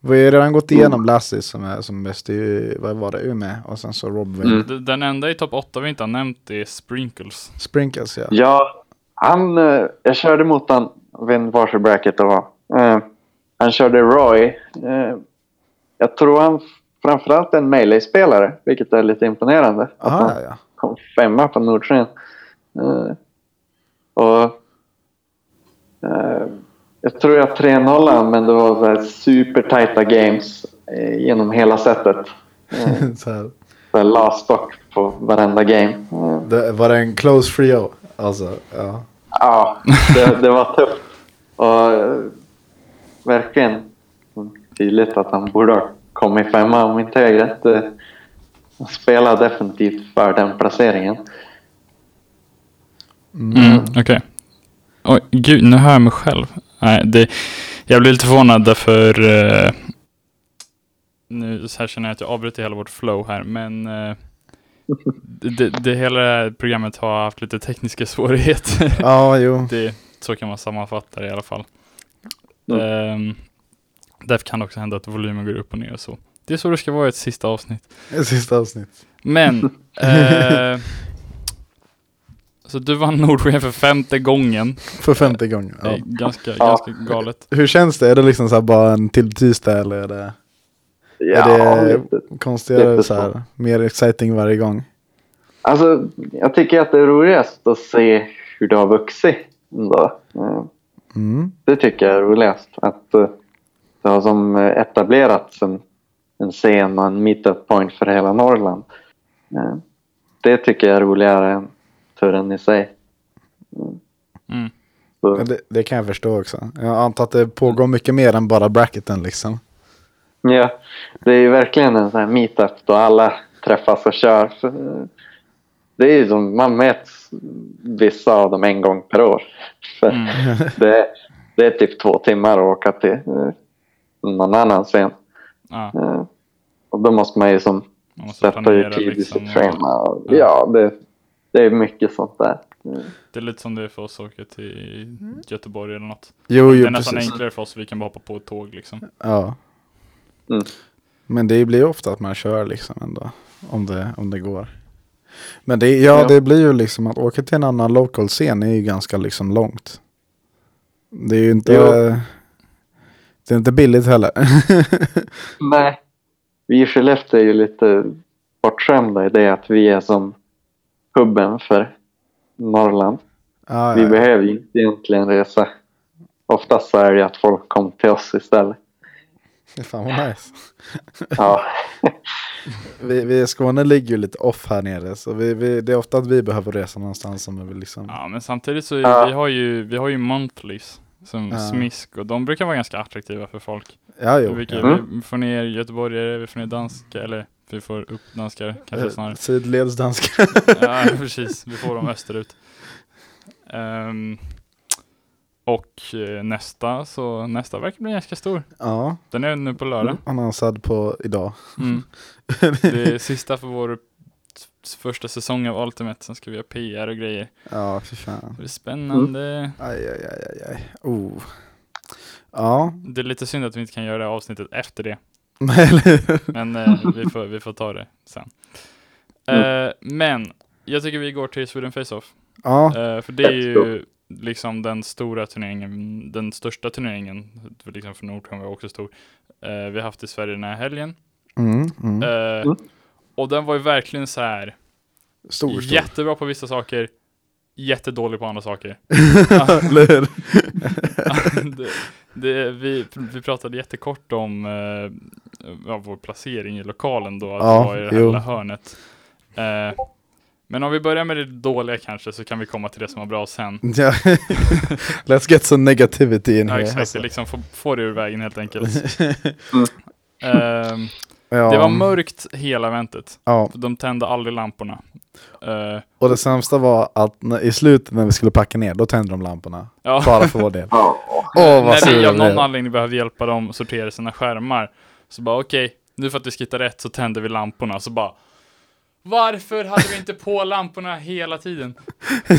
S2: Vi har ju redan gått igenom Lassie som är som bäst i, vad var det, Umeå och sen så Robin.
S3: Mm.
S1: Den enda i topp 8 vi inte har nämnt är Sprinkles.
S2: Sprinkles ja.
S3: Ja, han, eh, jag körde mot han, jag vet inte varför bracket det var. Eh, han körde Roy. Eh, jag tror han framförallt är en melee-spelare, vilket är lite imponerande. Att
S2: Aha,
S3: han
S2: ja,
S3: kom femma på Nordsken. Eh, och eh, jag tror jag 3-0 men det var så här supertajta games eh, genom hela setet.
S2: Så här.
S3: så här last stock på varenda game.
S2: Det, var det en close trio? Alltså, ja.
S3: Ja, det, det var tufft. Och verkligen tydligt att han borde ha kommit femma om inte jag är rätt. eh, Han spelar definitivt för den placeringen.
S1: Mm, Okej. Oj, gud, nu hör jag mig själv. Nej, det, jag blir lite förvånad därför eh, nu så här känner jag att jag avbryter hela vårt flow här, men eh, det, det, det hela programmet har haft lite tekniska svårigheter.
S2: Ja, jo.
S1: det, så kan man sammanfatta det i alla fall.
S3: Mm.
S1: Ehm, därför kan det också hända att volymen går upp och ner och så. Det är så det ska vara i ett sista avsnitt.
S2: Ett sista avsnitt.
S1: Men, eh, så du vann Nordsken för femte gången.
S2: För femte gången.
S1: Det
S2: Ja.
S1: är ganska,
S3: Ja.
S1: ganska galet.
S2: Hur känns det? Är det liksom så här bara en till tisdag eller är det,
S3: Ja,
S2: är det
S3: lite.
S2: konstigare
S3: lite
S2: så
S3: så.
S2: här, mer exciting varje gång?
S3: Alltså, jag tycker att det är roligast att se hur det har vuxit. Ändå. Eh,
S2: Mm.
S3: Det tycker jag är roligast. Att eh, det har som eh, etablerats en, en scen och en meetup point för hela Norrland. Eh, Det tycker jag är roligare än turen i sig.
S1: Mm.
S2: Det, det kan jag förstå också. Jag antar att det pågår mycket mer än bara bracketen liksom.
S3: ja, det är ju verkligen en sån här meetup då alla träffas och kör. Eh, Det är ju som, man möts vissa av dem en gång per år. För
S1: Mm.
S3: det, det är typ två timmar att åka till någon annan scen.
S1: Ja,
S3: Eh, Och då måste man ju som
S1: man planera
S3: ut tid i
S1: liksom.
S3: sitt schema. Och,
S1: Ja.
S3: ja, det, det är mycket sånt där. Mm.
S1: Det är lite som det är för oss att åka till Göteborg eller något.
S2: Jo,
S1: det
S2: jo
S1: är nästan
S2: precis.
S1: enklare för oss, vi kan bara hoppa på ett tåg liksom.
S2: Ja.
S3: Mm.
S2: Men det blir ju ofta att man kör liksom ändå. Om det, om det går. Men det, ja,
S3: Ja.
S2: det blir ju liksom att åka till en annan local scen är ju ganska liksom långt. Det är ju inte,
S3: Jo.
S2: Det är inte billigt heller.
S3: Nej. Vi i Skellefteå är ju lite bortskämda i det att vi är som hubben för Norrland.
S2: ja,
S3: Vi
S2: ja.
S3: behöver ju inte egentligen resa. Oftast så är det att folk kommer till oss istället.
S2: Fan vad nice.
S3: Ja,
S2: Vi, vi i Skåne ligger ju lite off här nere. Så vi, vi, det är ofta att vi behöver resa någonstans som vi liksom.
S1: Ja, men samtidigt så
S3: Ja.
S1: vi har ju, vi har ju monthlies. Som
S2: Ja.
S1: Smisk och de brukar vara ganska attraktiva för folk.
S2: Ja, jo.
S1: vi,
S2: ja.
S3: Mm.
S1: vi får ner göteborgare, vi får ner danskar, eller vi får upp danskar kanske snarare.
S2: Eh, Sidledsdanska.
S1: Ja, precis. Vi får dem österut. Ehm, och eh, nästa, så nästa verkar bli ganska stor.
S2: ja,
S1: Den är nu på lördag.
S2: annonsad på idag.
S1: Mm. Det är sista för vår första säsong av Ultimate, sen ska vi göra PR och grejer.
S2: Ja, för fan.
S1: Det är spännande.
S2: Aj, aj, aj, aj, aj. Oh. Ja,
S1: Det är lite synd att vi inte kan göra det här avsnittet efter det. Men eh, vi, får, vi får ta det sen. Eh, men, jag tycker vi går till Sweden Face-Off.
S2: Ja,
S1: Eh, för det är ju liksom den stora turneringen, den största turneringen, för liksom för Nordkong var också stor. Eh, vi har haft i Sverige den här helgen.
S2: mm, mm.
S1: Och den var ju verkligen så här
S2: Stor, stor.
S1: jättebra på vissa saker, jättedålig på andra saker.
S2: Eller hur?
S1: det, det, vi, vi pratade jättekort om eh, vår placering i lokalen då, att
S2: Ja,
S1: det var i det här
S2: jo.
S1: lilla hörnet. Eh, men om vi börjar med det dåliga kanske så kan vi komma till det som var bra sen.
S2: Ja. Let's get some negativity in
S1: Ja,
S2: here.
S1: exakt,
S2: alltså.
S1: liksom få, få det ur vägen helt enkelt.
S3: Mm.
S2: Ja.
S1: Det var mörkt hela eventet.
S2: Ja,
S1: De tände aldrig lamporna. Eh,
S2: och det sämsta var att när, i slutet när vi skulle packa ner, då tände de lamporna.
S1: ja.
S2: Bara för vår del. Åh, vad
S1: När vi av någon anledning behövde hjälpa dem sortera sina skärmar. Så bara okej, nu för att vi ska hitta rätt så tände vi lamporna. Så bara Varför hade vi inte på lamporna hela tiden?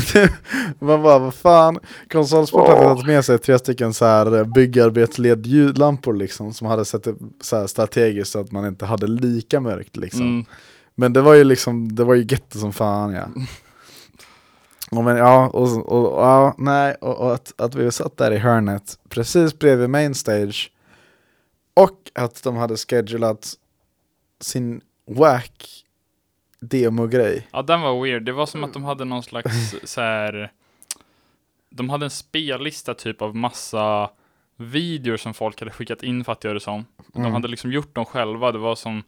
S2: Man bara, vad fan. Konsolsport hade tagit med sig tre stycken så här byggarbetsled ljudlampor liksom. Som hade sett det så här strategiskt så att man inte hade lika mörkt liksom.
S1: Mm,
S2: Men det var ju liksom, det var ju getto som fan ja. Och men ja, och, och ja, nej, och, och att, att vi satt där i hörnet precis bredvid main stage. Och att de hade schedulat sin wack demo-grej.
S1: ja, den var weird. Det var som att de hade någon slags så här. De hade en spellista typ av massa videor som folk hade skickat in för att göra det som. De
S2: Mm.
S1: hade liksom gjort dem själva. Det var som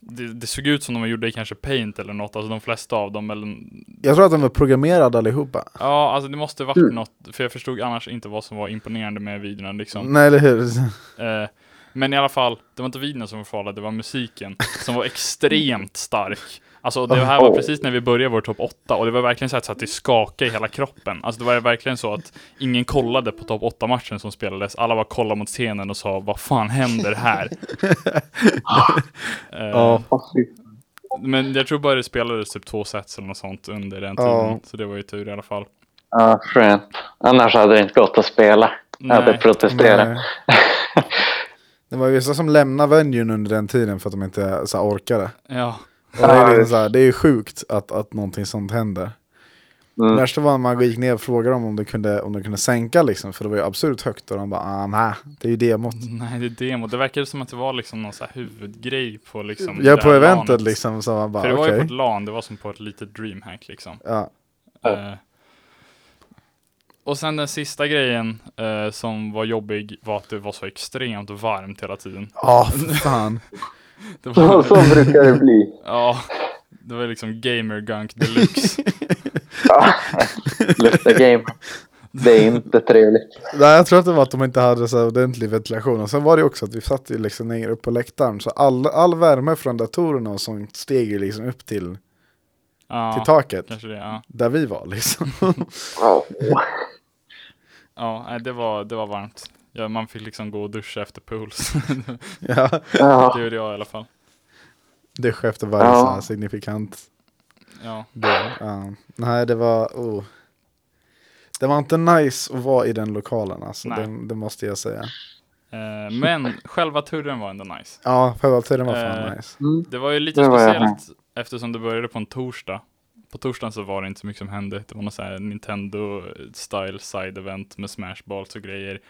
S1: det, det såg ut som de gjorde i kanske Paint eller något, alltså de flesta av dem. Eller,
S2: Jag tror att de var programmerade allihopa.
S1: ja, alltså det måste varit
S3: Mm.
S1: något, för jag förstod annars inte vad som var imponerande med videorna liksom.
S2: Nej, eller hur?
S1: Eh, men i alla fall, det var inte videon som var farlig, det var musiken som var extremt stark. Alltså det här var precis när vi började vår topp 8 och det var verkligen så att, det skakade i hela kroppen. Alltså det var verkligen så att ingen kollade på topp 8-matchen som spelades. Alla var kollade mot scenen och sa vad fan händer här?
S3: Fy.
S1: Men jag tror bara det spelades typ två sets eller något sånt under den tiden. Så det var ju tur i alla fall.
S3: Ja, skönt. Annars hade det inte gått att spela. Jag hade
S1: Nej.
S3: protesterat.
S2: Nej. Det var vissa som lämnade venuen under den tiden för att de inte så orkade.
S1: Ja.
S2: Och det, är liksom så här, det är ju sjukt att, att någonting sånt händer. Det
S3: Mm.
S2: värsta var när man gick ner och frågade dem om de kunde, om de kunde sänka liksom, för det var ju absurt högt och de bara ah, nej, det är ju demot.
S1: Nej, det är demo. Det verkade som att det var liksom någon så här huvudgrej på liksom
S2: Ja, på eventet
S1: LANet.
S2: liksom, så man bara
S1: För det var
S2: okej.
S1: ju på ett LAN, det var som på ett litet DreamHack liksom.
S2: Ja.
S1: Eh, och sen den sista grejen eh, som var jobbig var att det var så extremt varmt hela tiden.
S2: Ja, för fan.
S1: Det
S3: Så,
S1: var,
S3: så brukar det bli.
S1: ja, det var liksom gamer gunk deluxe.
S3: Ja. Lufta game. Det är inte trevligt.
S2: Nej, jag tror att det var att de inte hade så ordentlig ventilation. Och sen var det också att vi satt ju liksom längre upp på läktaren. Så all, all värme från datorerna och sånt steg ju liksom upp till, till
S1: Ja,
S2: taket.
S1: kanske det. Ja,
S2: Där vi var liksom.
S3: Ja.
S1: ja nej, det, var, det var varmt. Ja, man fick liksom gå och duscha efter pools.
S2: ja,
S3: Ja.
S1: det gjorde jag i alla fall.
S2: duscha efter varje
S3: Ja.
S2: så här signifikant
S1: Ja,
S2: del. Ja. Nej, det var... Oh. Det var inte nice att vara i den lokalen alltså.
S1: Nej.
S2: Det, det måste jag säga.
S1: eh, men själva turen var ändå nice.
S2: Ja, själva tiden var fan
S1: Eh,
S2: nice.
S3: Mm.
S1: Det var ju lite
S3: Det
S1: speciellt eftersom det började på en torsdag. På torsdagen så var det inte så mycket som hände. Det var något så här Nintendo style side event med smashballs och grejer.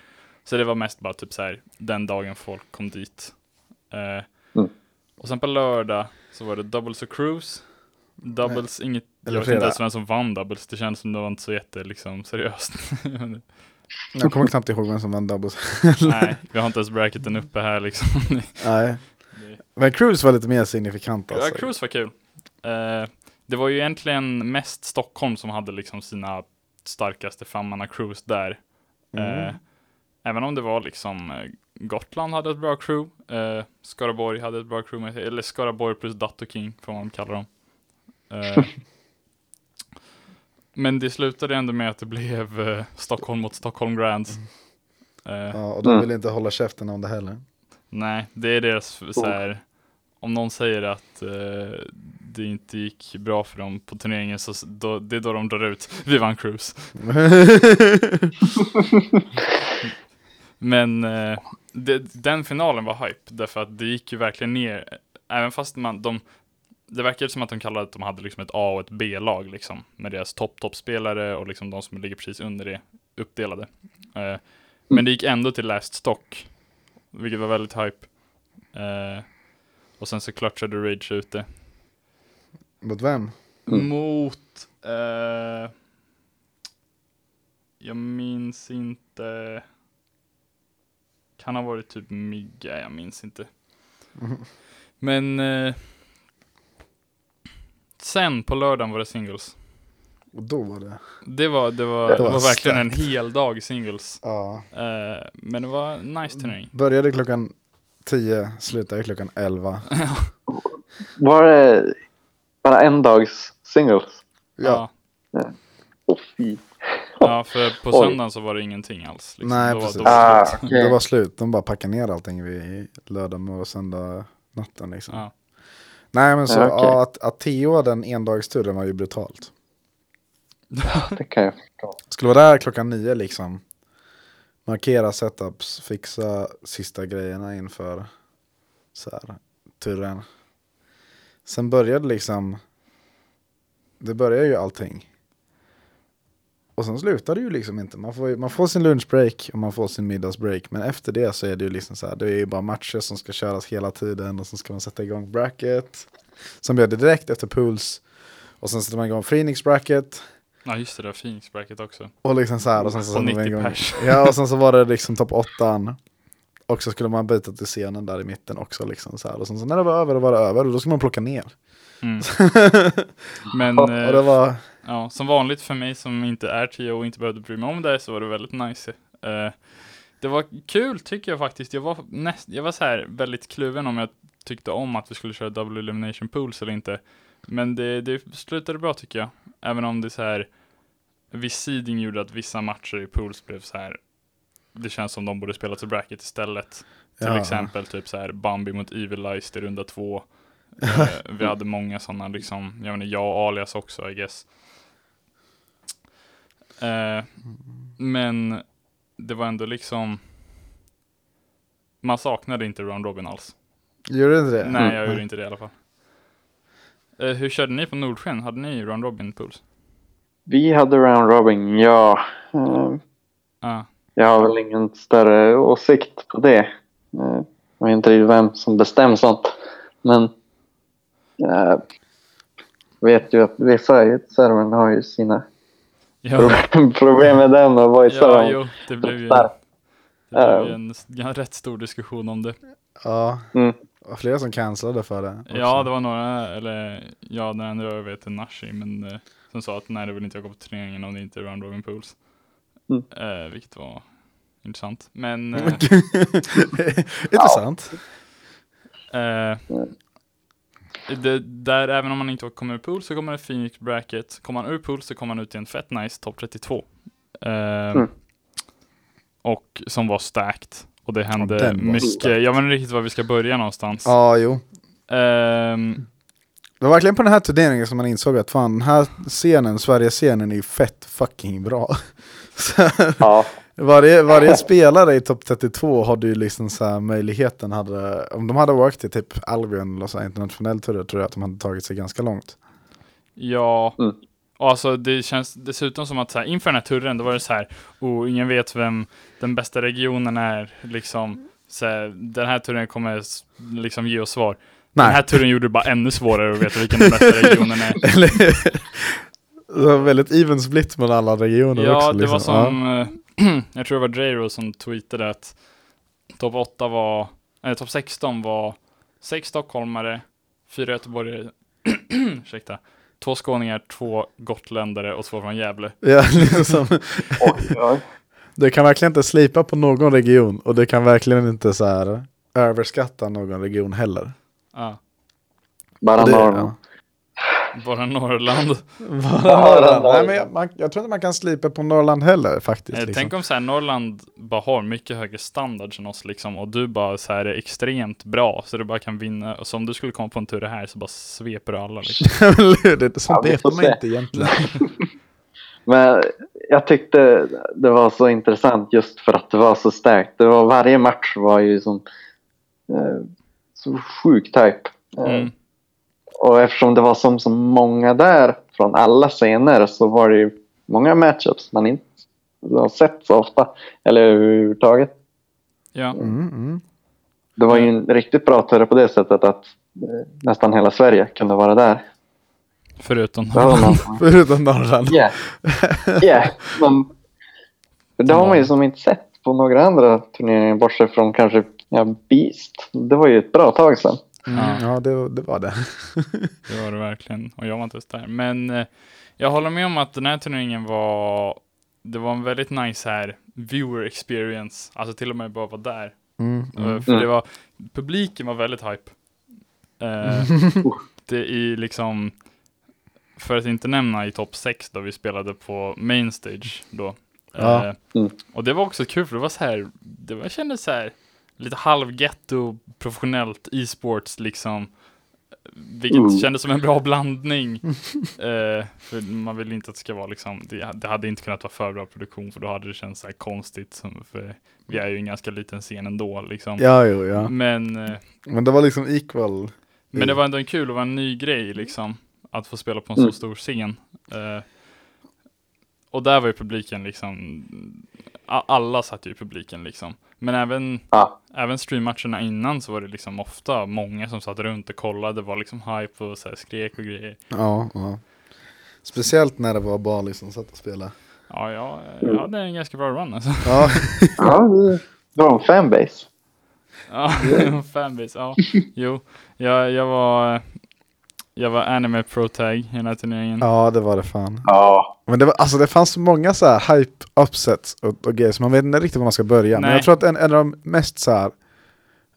S1: Så det var mest bara typ så här den dagen folk kom dit. Eh,
S3: Mm.
S1: Och sen på lördag så var det Doubles och Cruise. Doubles, inget,
S2: eller
S1: jag vet inte ens vem som vann Doubles. Det känns som det var inte så jätte liksom seriöst.
S2: Jag kommer knappt ihåg vem som vann doubles.
S1: Nej, vi har inte ens bracketen uppe här liksom.
S2: Nej. Men Cruise var lite mer signifikant
S1: Ja,
S2: alltså.
S1: Cruise var kul. Eh, det var ju egentligen mest Stockholm som hade liksom sina starkaste fammarna Cruise där.
S2: Mm.
S1: Eh, även om det var liksom eh, Gotland hade ett bra crew. Eh, Skaraborg hade ett bra crew, med, eller Skaraborg plus Dato King får man kalla dem. Eh, men det slutade ändå med att det blev eh, Stockholm mot Stockholm Grands. Eh,
S2: Ja, och de
S3: Mm.
S2: vill inte hålla käften om det heller.
S1: Nej, det är deras så här, om någon säger att eh, det inte gick bra för dem på turneringen så då, det är då de drar ut. Vi vann cruise. Men eh, det, den finalen var hype därför att det gick ju verkligen ner. Även fast man, de, det verkade som att de kallade att de hade liksom ett A och ett B-lag liksom. Med deras topp toppspelare och liksom de som ligger precis under det uppdelade. Eh, men det gick ändå till last stock. Vilket var väldigt hype. Eh, och sen så clutchade Rage ute.
S2: Mot vem?
S3: Mm.
S1: Mot... Eh, jag minns inte. Kan ha varit typ Migga, jag minns inte. Men eh, sen på lördagen var det singles.
S2: Och då var det.
S1: Det var, det var,
S3: Det
S2: var
S1: var verkligen en hel dag singles.
S2: Ja.
S1: Eh, men det var nice turnering.
S2: Började klockan 10, slutade klockan 11.
S3: Var det bara en dags singles?
S2: Ja.
S3: Åh fy.
S1: Ja, för på
S3: Oj.
S1: söndagen så var det ingenting alls. Liksom.
S2: Nej,
S1: då, var-
S2: precis.
S1: då var det
S3: Ah,
S1: slut.
S3: okej.
S2: Det var slut. De bara packade ner allting vid lördag och söndag natten liksom.
S1: Ja.
S2: Nej men så,
S3: Ja,
S2: ja, att, att TO den endagsturen var ju brutalt.
S3: Det kan jag förstå.
S2: Skulle vara där klockan nio liksom. Markera setups, fixa sista grejerna inför så här, turen. Sen började liksom, det börjar ju allting. Och sen slutar det ju liksom inte. Man får, man får sin lunchbreak och man får sin middagsbreak. Men efter det så är det ju liksom så här, det är ju bara matcher som ska köras hela tiden. Och sen ska man sätta igång bracket. Som gör det direkt efter pools. Och sen sätter man igång Phoenix bracket.
S1: ja, just det, där Phoenix bracket också.
S2: Och liksom så här och sen så
S1: Och
S2: satte man
S1: 90
S2: igång.
S1: pers.
S2: Ja och sen så var det liksom topp åttan. Och så skulle man byta till scenen där i mitten också liksom så här. Och sen så när det var över, då var det över och då skulle man plocka ner.
S1: Mm. Men
S2: och det
S1: eh,
S2: var,
S1: ja, som vanligt för mig som inte är tio och inte behövde bry mig om det så var det väldigt nice. Eh, det var kul tycker jag faktiskt. Jag var, näst, jag var så här väldigt kluven om jag tyckte om att vi skulle köra double elimination pools eller inte. Men det, det slutade bra tycker jag. Även om det så här viss seeding gjorde att vissa matcher i pools blev så här det känns som de borde spela till bracket istället. Till
S2: Ja.
S1: exempel typ så här Bambi mot Evil Eyes i runda två. Eh, vi hade många sådana liksom, jag menar jag och alias också I guess. Eh, men det var ändå liksom man saknade inte round robin alls.
S2: gjorde du inte det?
S1: Nej, jag gjorde inte det i alla fall. Eh, hur körde ni på Nordsken? Hade ni round robin pools?
S3: Vi hade round robin, ja. Eh,
S1: Ja,
S3: Jag har väl ingen större åsikt på det. Eh, Jag vet inte vem som bestämmer sånt. Men jag vet ju att vissa i servern har ju sina
S1: ja,
S3: problem- problem med den och voicear
S1: ja jo, det blev ju, det blev ju en ja, rätt stor diskussion om det.
S2: Ja,
S3: Mm.
S2: det var flera som cancellade för det. också.
S1: Ja, det var några, eller ja, den enda jag vet är Nashi, men eh, som sa att nej, det vill inte jag gå på turneringen om det inte är round robin pools.
S3: Mm.
S1: Eh, vilket var intressant. Men eh,
S2: Intressant.
S1: eh, det, där, även om man inte kommer ur pool så kommer det Phoenix bracket. Kommer man ur pool så kommer man ut i en fett nice topp 32. Eh,
S3: Mm.
S1: Och som var stacked. Och det hände mycket.
S2: stacked.
S1: Jag vet inte riktigt var vi ska börja någonstans.
S2: Ja, jo.
S1: Ehm,
S2: Det var verkligen på den här turneringen som man insåg att fan, den här scenen, Sverige-scenen är ju fett fucking bra. Så,
S3: Ja,
S2: varje, varje spelare i topp 32 hade ju liksom så här möjligheten, hade, om de hade åkt till typ Albion eller så här internationell tur tror jag att de hade tagit sig ganska långt.
S1: Ja,
S3: Mm.
S1: och alltså det känns dessutom som att så här, inför den här turen, då var det så här, oh, ingen vet vem den bästa regionen är, liksom. Så här, den här turen kommer liksom ge oss svar. Den här
S2: Nej,
S1: turen gjorde det bara ännu svårare att veta vilken den bästa regionen är.
S2: eller det var väldigt even split mellan alla regioner
S1: Ja,
S2: också.
S1: det
S2: liksom.
S1: var som, eh, jag tror det var Drero som tweetade att topp 8 var, eller topp 16 var sex stockholmare, fyra göteborgare, ursäkta, två skåningar, två gotländare och två från Gävle.
S2: Ja, liksom. Det kan verkligen inte slipa på någon region och det kan verkligen inte så här överskatta någon region heller.
S1: Ja.
S3: Bara
S2: det,
S3: Norrland.
S2: ja.
S1: Bara Norrland.
S2: Bara Norrland. Nej, men jag, man, jag tror inte man kan slipa på Norrland heller faktiskt.
S1: Eh,
S2: liksom.
S1: Tänk om så här, Norrland bara har mycket högre standard än oss liksom och du bara så här är extremt bra så du bara kan vinna. Och så om du skulle komma på en tur här så bara sveper du alla liksom.
S2: det, sånt
S3: Ja,
S2: vet man
S3: se.
S2: inte egentligen.
S3: Men jag tyckte det var så intressant just för att det var så starkt. Det var, varje match var ju som eh, så sjuk type. Eh,
S1: Mm.
S3: Och eftersom det var som så många där från alla scener så var det ju många matchups man inte har sett så ofta. Eller överhuvudtaget.
S1: Ja,
S2: Mm, mm.
S3: Det var ju en riktigt bra tur på det sättet att eh, nästan hela Sverige kunde vara där.
S1: förutom.
S3: Man,
S2: Förutom Norrland.
S3: Ja, yeah. men det har man ju som inte sett på några andra turneringar bortsett från kanske ja, Beast. Det var ju ett bra tag sedan.
S2: Mm, ja, det, det var det.
S1: Det var det verkligen. Och jag var inte ens där. Men eh, jag håller med om att den här turneringen var, det var en väldigt nice här viewer experience. Alltså till och med bara vara där.
S2: Mm,
S1: Eh,
S2: mm.
S1: För det var, publiken var väldigt hype. Eh, det är liksom, för att inte nämna i topp 6 då vi spelade på main stage då.
S2: Ja.
S3: Mm.
S1: Och det var också kul för det var så här, det var, kändes så här lite halvgetto professionellt e-sports liksom. Vilket
S3: Mm.
S1: kändes som en bra blandning. eh, för man vill inte att det ska vara liksom, det, det hade inte kunnat vara för bra produktion för då hade det känts så konstigt. Som, för vi är ju en ganska liten scen ändå liksom.
S2: Ja, jo, ja.
S1: Men, eh,
S2: Men det var liksom equal.
S1: men det var ändå en kul och var en ny grej liksom. Att få spela på en
S3: Mm.
S1: så stor scen. Eh, och där var ju publiken liksom, alla satt ju i publiken liksom. Men även,
S3: Ja.
S1: även streammatcherna innan så var det liksom ofta många som satt runt och kollade, var liksom hype och så här skrek och grejer.
S2: Ja, ja. Speciellt när det var Bali som satt och spelade.
S1: Ja, ja, ja det är en ganska bra run alltså.
S2: Ja,
S3: Ja, det var en fanbase.
S1: Ja, fanbase, ja. Jo, jag, jag var, jag var anime pro tag i den här turneringen.
S2: ja, det var det fan.
S3: Ja.
S2: Men det, var, alltså, det fanns så många så här hype upsets och, och grejer så man vet inte riktigt var man ska börja. Men
S1: Nej.
S2: jag tror att en, en av de mest så här,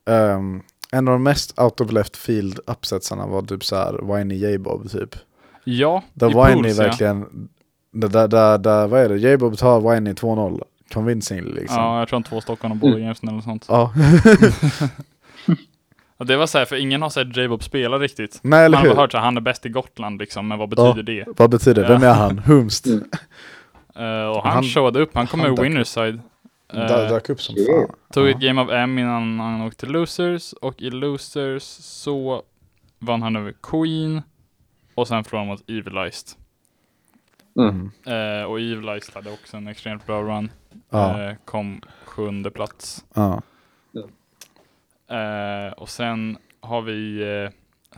S2: ehm, en av de mest out of left field upsetsarna var typ så här Whiny J-Bob typ.
S1: Ja,
S2: Där
S1: i
S2: Whiny
S1: pools, ja.
S2: verkligen, där, där, där, där, vad är det, J-Bob tar Whiny 2-0. Convincingly liksom.
S1: Ja, jag tror han två Stockholm och båda gamesen eller något sånt.
S2: Ja.
S1: Och det var så här, för ingen har sett J-Bob spela riktigt.
S2: Nej
S1: Man
S2: eller
S1: har
S2: hur?
S1: bara hört att han är bäst i Gotland liksom, men vad betyder det?
S2: Vad betyder det? Vem är han? Humst?
S3: Mm.
S1: Eh, och han,
S2: Han-
S1: showade upp, han kom
S2: han
S1: ur
S2: dök-
S1: winners side. Eh,
S2: Dö- Dök upp som fan.
S1: tog
S2: Ja.
S1: ett game of M innan han åkte till losers, och i losers så vann han över Queen, och sen förlorade han mot Evilized.
S3: Mm.
S1: Eh, och Evilized hade också en extremt bra run.
S2: Ja.
S1: Eh, kom sjunde plats. Eh, och sen har vi eh,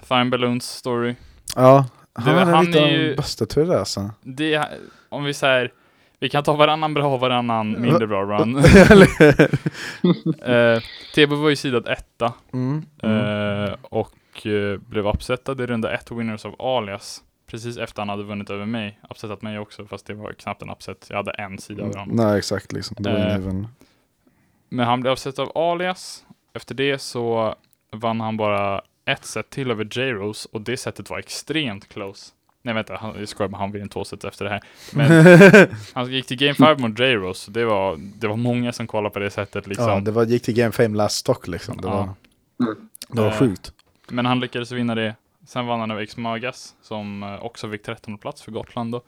S1: Thime Balloons story.
S2: Ja,
S1: Det-
S2: han är
S1: han
S2: lite
S1: är ju-
S2: en bästetur alltså.
S1: Det, om vi säger, vi kan ta varannan bra och varannan mindre bra run. eh, TB var ju sidad etta
S2: mm. Mm.
S1: eh, och eh, blev upsetad i runda ett winners av Alias. Precis efter han hade vunnit över mig. Upsetat mig också, fast det var knappt en upset. Jag hade en sida över honom.
S2: Nej exakt liksom. Det var även...
S1: Men han blev upsetad av Alias. Efter det så vann han bara ett set till över J-Rose och det setet var extremt close. Nej vänta, han, jag skojar bara, han vinner två set efter det här. Men han gick till Game 5 mot J-Rose, så det var, det var många som kollade på det sättet liksom.
S2: Ja, det var, gick till Game Fame last stock liksom. Det
S1: Ja.
S2: var,
S3: Mm.
S2: det var
S1: Eh,
S2: sjukt.
S1: Men han lyckades vinna det. Sen vann han över X-Magas, som eh, också fick 13 plats för Gotland då.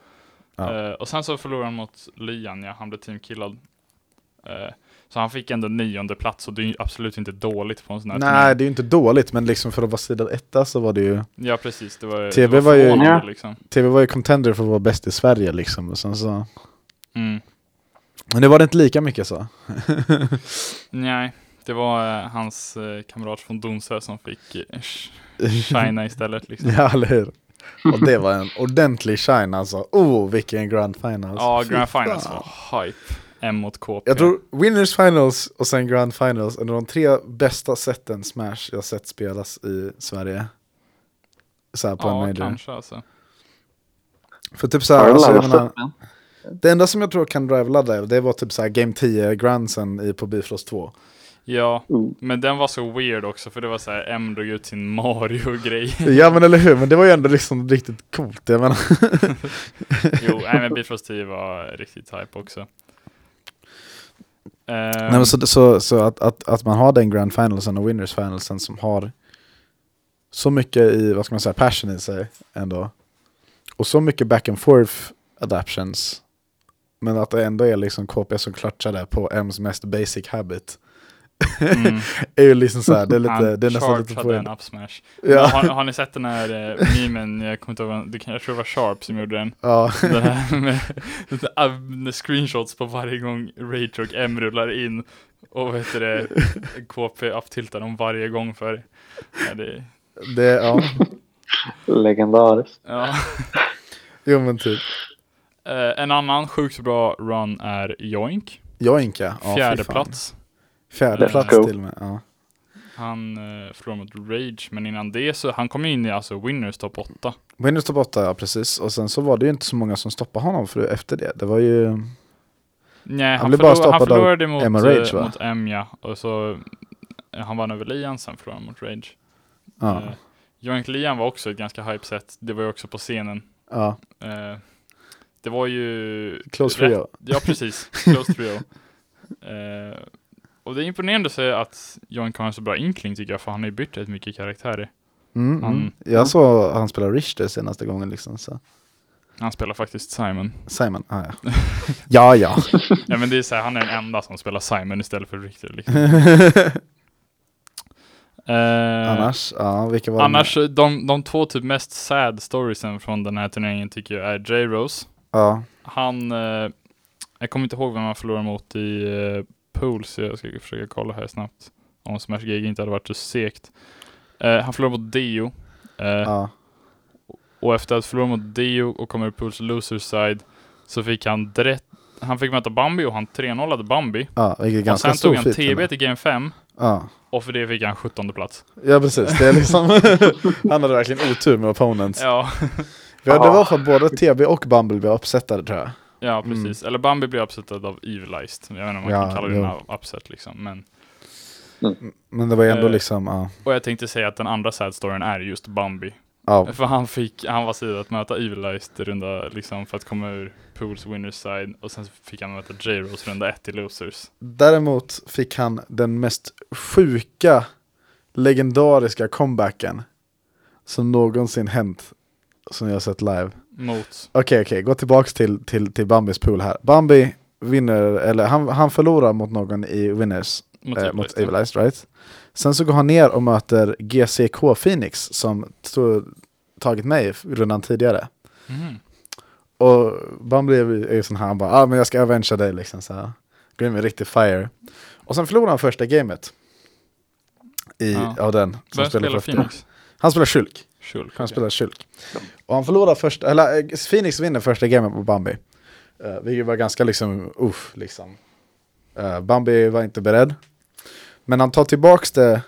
S2: Ja.
S1: Eh, och sen så förlorade han mot Lian, ja, han blev teamkillad. Eh, så han fick ändå nionde plats och det är ju absolut inte dåligt på en sån här
S2: Nej,
S1: turnering.
S2: det är ju inte dåligt, men liksom för att vara sidad etta så var det ju...
S1: Ja precis, det var,
S2: TV
S1: det
S2: var ju-
S1: förvånande,
S3: Ja.
S1: liksom.
S2: TV var ju contender för att vara bäst i Sverige liksom. Och sen så...
S1: Mm.
S2: Men det var det inte lika mycket så.
S1: Nej, det var eh, hans eh, kamrat från Donsö som fick eh, sh- shina istället liksom.
S2: ja, eller hur? Och det var en ordentlig shine alltså. Oh, vilken grand finals.
S1: Ja, Grand Finals
S2: fan.
S1: var hype. M mot KP.
S2: Jag tror Winners Finals och sen Grand Finals är de tre bästa sätten Smash jag sett spelas i Sverige. Så här på en
S1: Ja,
S2: major.
S1: kanske alltså.
S2: För typ så här, alltså, menar, det enda som jag tror kan drive ladda det var typ så här Game 10 grandsen i på Bifrost 2.
S1: Ja,
S3: Mm.
S1: men den var så weird också för det var så här M drog ut sin Mario-grej.
S2: Ja men eller hur, men det var ju ändå liksom riktigt coolt. Jag menar.
S1: jo, nej men Bifrost 10 var riktigt hype också. Ehm.
S2: Nej, men så så, så att, att, att man har den Grand Finalsen och Winners Finalsen som har så mycket i, vad ska man säga, passion i sig ändå. Och så mycket back and forth adaptions. Men att det ändå är liksom KP som klatschar där på M's mest basic habit
S1: mm,
S2: är ju liksom så här, det är lite,
S1: han
S2: det är nästan lite
S1: chargeade en
S2: på
S1: up smash. Men
S2: Ja,
S1: Har, har ni sett den här eh, memen, jag kommer inte ihåg, vad- det kan, jag tror det var Sharp som gjorde den.
S2: ja.
S1: Den här med, med, screenshots på varje gång Rage och M rullar in. Och vet du det, KP upptiltar dem varje gång för ja, det,
S2: det, ja.
S3: Legendariskt.
S1: ja.
S2: Jo men typ.
S1: Eh, En annan sjukt bra run är Joink.
S2: Joinka. Ja,
S1: Fjärde plats.
S2: Fjärde
S1: Let's
S2: plats
S3: go.
S2: till och med. Ja.
S1: Han eh, förlorade mot Rage, men innan det så han kom in i alltså Winners topp 8.
S2: Windows top 8, ja precis. Och sen så var det ju inte så många som stoppade honom för efter det. Det var ju...
S1: Nej,
S2: Han
S1: han,
S2: blev bara
S1: förlor, han
S2: stoppad av
S1: förlorade mot,
S2: Emma
S1: eh,
S2: Rage, va?
S1: mot M ja. Och så eh, han vann över Lian, sen förlorade han mot Rage.
S2: Ja.
S1: Eh, Joink Lian var också ett ganska hype set. Det var ju också på scenen.
S2: ja.
S1: Eh, det var ju...
S2: Close
S1: rätt-
S2: trio.
S1: Ja, precis. Close trio. Eh, och det är imponerande att säga att Joink har en så bra inkling tycker jag, för han har ju bytt rätt mycket karaktärer.
S2: Mm,
S1: Han-
S2: mm. Jag såg han spela Richter senaste gången liksom. Så.
S1: Han spelar faktiskt Simon.
S2: Simon, ah, ja. ja ja.
S1: Ja men det är så här, han är den enda som spelar Simon istället för Richter. Liksom. Eh,
S2: annars, ja vilka var
S1: annars, de, de två typ mest sad storiesen från den här turneringen tycker jag är J-Rose.
S2: Ja.
S1: Han, eh, jag kommer inte ihåg vem han förlorade mot i eh, pool, så jag ska försöka kolla här snabbt. Om Smash GG inte hade varit så segt. Eh, han förlorade mot Dio. Eh,
S2: ja.
S1: Och efter att förlora mot Dio och komma ur Pools loser side så fick han direkt, han fick möta Bambi och han 3-0 Bambi.
S2: ja, vilket är
S1: Och
S2: ganska
S1: sen
S2: stor
S1: tog han TB till Game 5
S2: Ja.
S1: och för det fick han 17 plats.
S2: ja precis, det är liksom Han hade verkligen otur med opponents.
S1: Ja,
S2: Ja. Det var för att både TB och Bumble var uppsättade tror jag.
S1: Ja precis. Eller Bambi blev upsetad av Evilized. Jag vet inte om man
S2: Ja,
S1: kan kalla det en upset liksom. Men,
S2: Men det var ändå
S1: Eh.
S2: liksom, ja.
S1: och jag tänkte säga att den andra sad storyn är just Bambi.
S2: ja.
S1: För han fick, han var sidad att möta Evilized runda liksom för att komma ur Pools winners side och sen fick han möta J-Rose runda 1 i losers.
S2: Däremot fick han den mest sjuka, legendariska comebacken som någonsin hänt som jag sett live.
S1: Mot,
S2: Okej, okej, gå tillbaks till, till, till Bambis pool här. Bambi vinner, eller han, han förlorar mot någon i Winners,
S1: mot
S2: eh,
S1: Evilized.
S2: mot Evilized, right? Sen så går han ner och möter GCK Phoenix som tog, tagit mig rundan tidigare.
S1: Mhm.
S2: Och Bambi är ju- sån här, han bara ah, men jag ska avengea dig liksom så här. Går in med riktig fire. Och sen förlorar han första gamet. I,
S1: Ja.
S2: av den. Som spelar
S1: spelar Phoenix?
S2: Han spelar Shulk.
S1: Shulk.
S2: Han spelar Shulk. Och han förlorar första, eller eh, Phoenix vinner första gamet på Bambi. Uh, vilket var ganska liksom, uff liksom. Eh, Bambi var inte beredd. Men han tar tillbaks det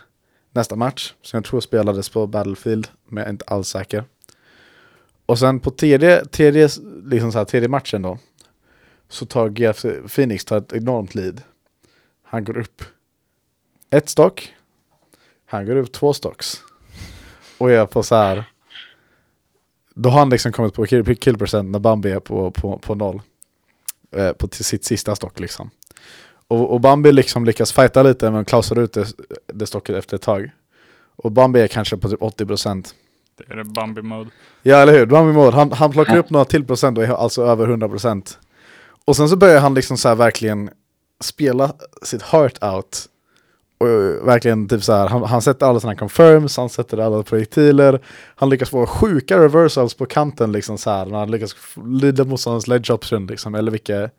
S2: nästa match, som jag tror spelades på Battlefield, men jag är inte alls säker. Och sen på tredje, tredje, liksom så här, tredje matchen då, så tar GF Phoenix tar ett enormt lead. Han går upp ett stock, han går upp två stocks. Och är på så här. Då har han liksom kommit på kill, kill procent när Bambi är på, på, på noll. Eh, på sitt sista stock liksom. Och, och Bambi liksom lyckas fighta lite men klausar ut det, det stocket efter ett tag. Och Bambi är kanske på typ 80%.
S1: Det är det Bambi mode.
S2: Ja eller hur, Bambi mode. Han, han plockar upp några till procent och är alltså över 100%. Och sen så börjar han liksom så här verkligen spela sitt heart out. Och eh, verkligen typ så här, han, han sätter alla sina confirms, han sätter alla projektiler. Han lyckas få sjuka reversals på kanten liksom så här. När han lyckas lida motståndarens ledge option liksom. Eller vilka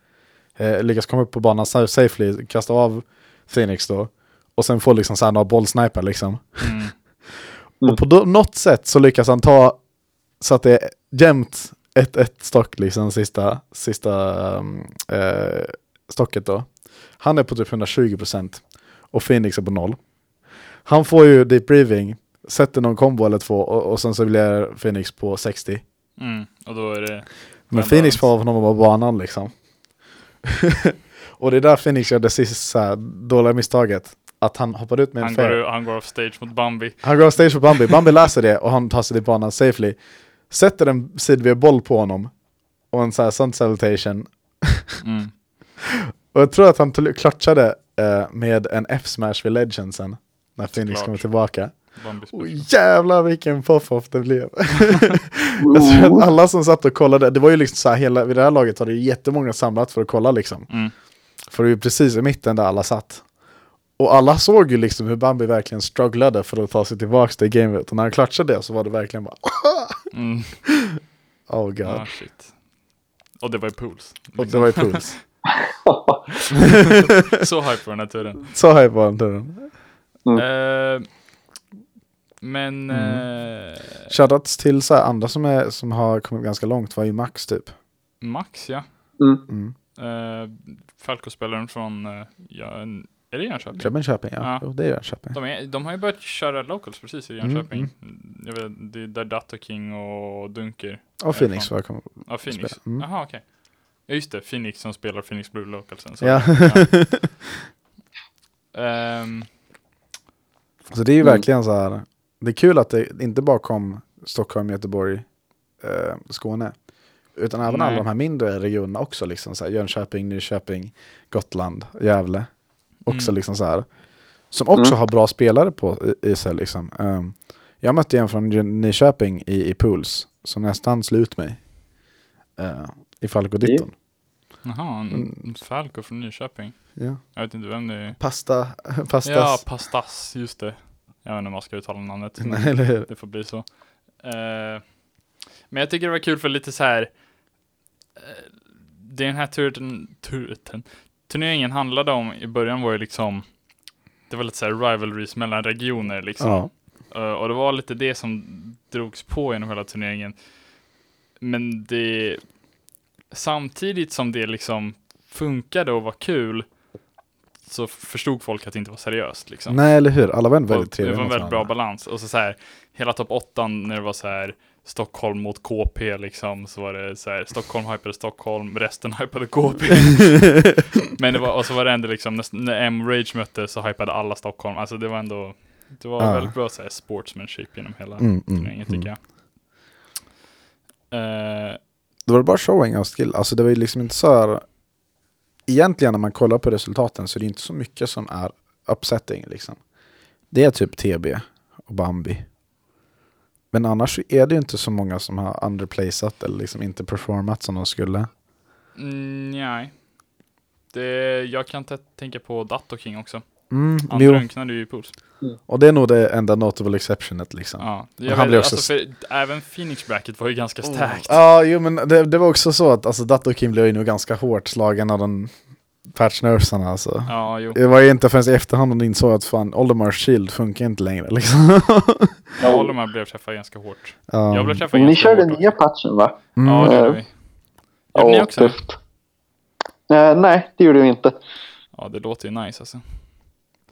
S2: eh, lyckas komma upp på banan sa- safely, kasta av Phoenix då. Och sen få liksom så här några bollsniper liksom.
S1: Mm.
S3: Mm.
S2: Och på då, något sätt så lyckas han ta så att det är jämnt 1-1 stock liksom sista, sista um, eh, stocket då. Han är på typ 120% och Phoenix är på noll. Han får ju deep breathing, sätter någon kombo eller två och, och sen så blir Phoenix på 60.
S1: Mm. Och då är det...
S2: Men Phoenix får av honom på banan liksom. och det är där Phoenix gör det sista dåliga misstaget. att han hoppade ut med en fair.
S1: går, han går off stage mot Bambi.
S2: Han går av stage för Bambi, Bambi läser det och han tar sig till banan safely. Sätter en sidv-boll på honom och en sån här sun salutation.
S1: Mm.
S2: Och jag tror att han klatschade med en F-smash vid legend sen. När Phoenix
S1: Såklart.
S2: kommer tillbaka.
S1: Special.
S2: jävlar vilken puff-off det blev. jag att alla som satt och kollade, det var ju liksom så här hela, vid det här laget var det ju jättemånga samlat för att kolla liksom.
S1: Mm.
S2: För det är ju precis i mitten där alla satt. Och alla såg ju liksom hur Bambi verkligen strugglade för att ta sig tillbaka till gamet. Och när han klatschade så var det verkligen bara
S1: Mm.
S2: Oh god.
S1: Ah, shit. Och det var ju pools.
S2: Och det var ju puls.
S1: Så hype på den här turen.
S2: Så hype var den turen.
S1: Eh, men...
S2: Mm.
S1: eh,
S2: Shoutouts till så här andra som, är, som har kommit ganska långt var ju Max typ.
S1: Max ja.
S3: Mm.
S2: Mm.
S1: Uh, Falco-spelaren från, uh, ja, en- är det Jönköping?
S2: Jönköping, ja.
S1: Ja.
S2: Jo, det är Jönköping.
S1: De, är, de har ju börjat köra locals precis i
S2: Mm,
S1: Jönköping. Jag vet, det är där King och Dunker.
S2: Och Phoenix var kom.
S1: Ja, Phoenix.
S2: Mm.
S1: Jaha, okej. Ja, just det. Phoenix som spelar Phoenix Blue Localsen. Så.
S2: Ja.
S1: Ehm,
S2: Så det är ju
S3: Mm.
S2: verkligen så här. Det är kul att det inte bara kom Stockholm, Göteborg, eh, Skåne. Utan även
S1: Nej.
S2: alla de här mindre regionerna också. Liksom, så här, Jönköping, Nyköping, Gotland, Gävle. Också
S1: Mm.
S2: liksom så här. Som också
S3: Mm.
S2: har bra spelare på i, i sig. Liksom. Um, jag mötte en från Nyköping i, i Pools. Som nästan slog ut mig. Uh, I Falco Ditton.
S1: Jaha, en
S2: Mm.
S1: Falco från Nyköping.
S2: Ja.
S1: Jag vet inte vem det är.
S2: Pasta, pastas.
S1: Ja, Pastas, just det. Jag vet inte om man ska uttala namnet.
S2: Nej, eller hur?
S1: Det får bli så. Eh, men jag tycker det var kul för lite så här. Uh, den här turen, turen, turneringen handlade om, i början var ju liksom, det var lite så här rivalries mellan regioner liksom.
S2: Ja.
S1: Eh, och det var lite det som drogs på genom hela turneringen. Men det, samtidigt som det liksom funkade och var kul, så förstod folk att det inte var seriöst liksom.
S2: Nej, eller hur? Alla var en väldigt trevliga
S1: Det var en väldigt bra balans. Och så, så här, hela topp 8 när det var så här Stockholm mot KP liksom, så var det så här Stockholm hypade Stockholm, resten hypade KP. Men det var, och så var det ändå liksom, när, M-Rage mötte så hypade alla Stockholm. Alltså det var ändå, det var
S2: Ja.
S1: väldigt bra så här, sportsmanship genom hela
S2: Mm, mm,
S1: turneringen tycker
S2: mm.
S1: Då var
S2: Det bara showing av skill. Alltså det var ju liksom inte så här... Egentligen när man kollar på resultaten så är det inte så mycket som är upsetting liksom. Det är typ TB och Bambi. Men annars är det ju inte så många som har underplaysat eller liksom inte performat som de skulle.
S1: mm, nej. Det, jag kan tänka på Datto King också.
S2: Mm,
S1: Han
S2: jo,
S1: drunknade ju i pools.
S2: och det är nog det enda notable exceptionet liksom.
S1: Ja, jag
S2: han
S1: vet,
S2: blir också
S1: alltså, för, även Phoenix Bracket var ju ganska stacked.
S2: Ja, jo men det, det var också så att alltså, Dato Kim blev ju nog ganska hårt slagen av den patchnervsarna alltså.
S1: Ja, jo.
S2: Det var ju inte förrän i efterhand hon insåg att fan Oldemars shield funkar inte längre liksom.
S1: Håller med, blev träffad ganska hårt.
S2: Ja.
S1: Jag blev träffad
S3: Ni
S1: ganska
S3: körde
S1: hårt.
S3: nya patchen va?
S2: Mm.
S1: Ja, det gjorde vi. Gjorde ni också?
S3: tufft. Eh, nej, det gjorde vi inte.
S1: Ja, det låter ju nice alltså.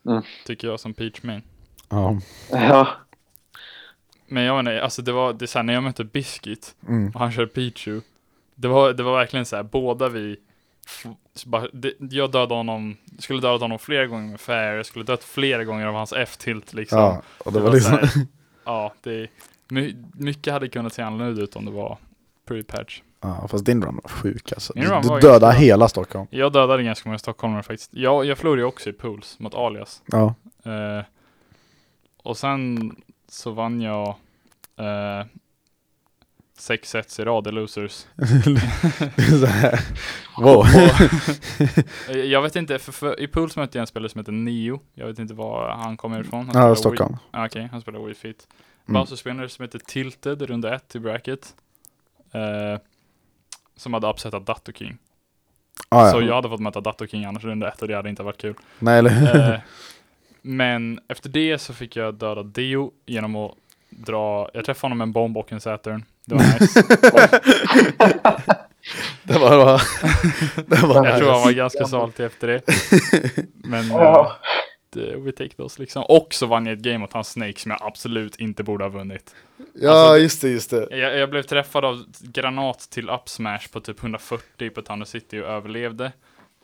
S3: Mm.
S1: Tycker jag som Peach main.
S2: Ja.
S3: Ja,
S1: Men jag menar, alltså det var, det så här, när jag mötte Biscuit
S2: Mm.
S1: och han körde Pichu. Det var, det var verkligen så här, båda vi, f- bara, det, jag dödade honom, skulle döda honom flera gånger med fair, jag skulle dött flera gånger av hans F-tilt liksom.
S2: ja, och det,
S1: Det
S2: var
S1: var
S2: liksom...
S1: så här- Ja, det, my, mycket hade kunnat se annorlunda ut om det var pre-patch.
S2: Ja, fast din run var sjuk alltså.
S1: Min
S2: Du,
S1: run
S2: du
S1: var
S2: dödade
S1: ganska
S2: hela Stockholm.
S1: Jag dödade ganska många stockholmare faktiskt. Jag, jag förlorade ju också i pools mot alias.
S2: Ja.
S1: Eh, och sen så vann jag eh, sex sets i rad i losers.
S2: Det är så här. Wow.
S1: Eh, jag vet inte, för, för, i pools mötte jag en spelare som heter Neo. Jag vet inte var han kommer ifrån. Han
S2: Ja,
S1: spelar
S2: Stockholm.
S1: Wii- Ah, Okej, han spelar Wii Fit.
S2: Mm.
S1: Bowser-spelare som heter Tilted, runda ett i bracket. Eh, som hade upsetat Datto King.
S2: Ah, ja.
S1: Så jag hade fått möta Datto King annars runda ett och det hade inte varit kul.
S2: Nej, eller
S1: Eh, men efter det så fick jag döda Dio genom att dra, jag träffade honom med en bomb och en Saturn. Det var nice.
S2: det var... Det var, det var
S1: jag tror han var
S2: nice.
S1: ganska saltig efter det. Men
S3: Ja.
S1: det, we take those liksom. Och så vann jag ett game mot hans Snake som jag absolut inte borde ha vunnit.
S2: Ja,
S1: Alltså,
S2: just det, just det.
S1: Jag, jag blev träffad av granat till up smash på typ 140 på Thunder City och överlevde.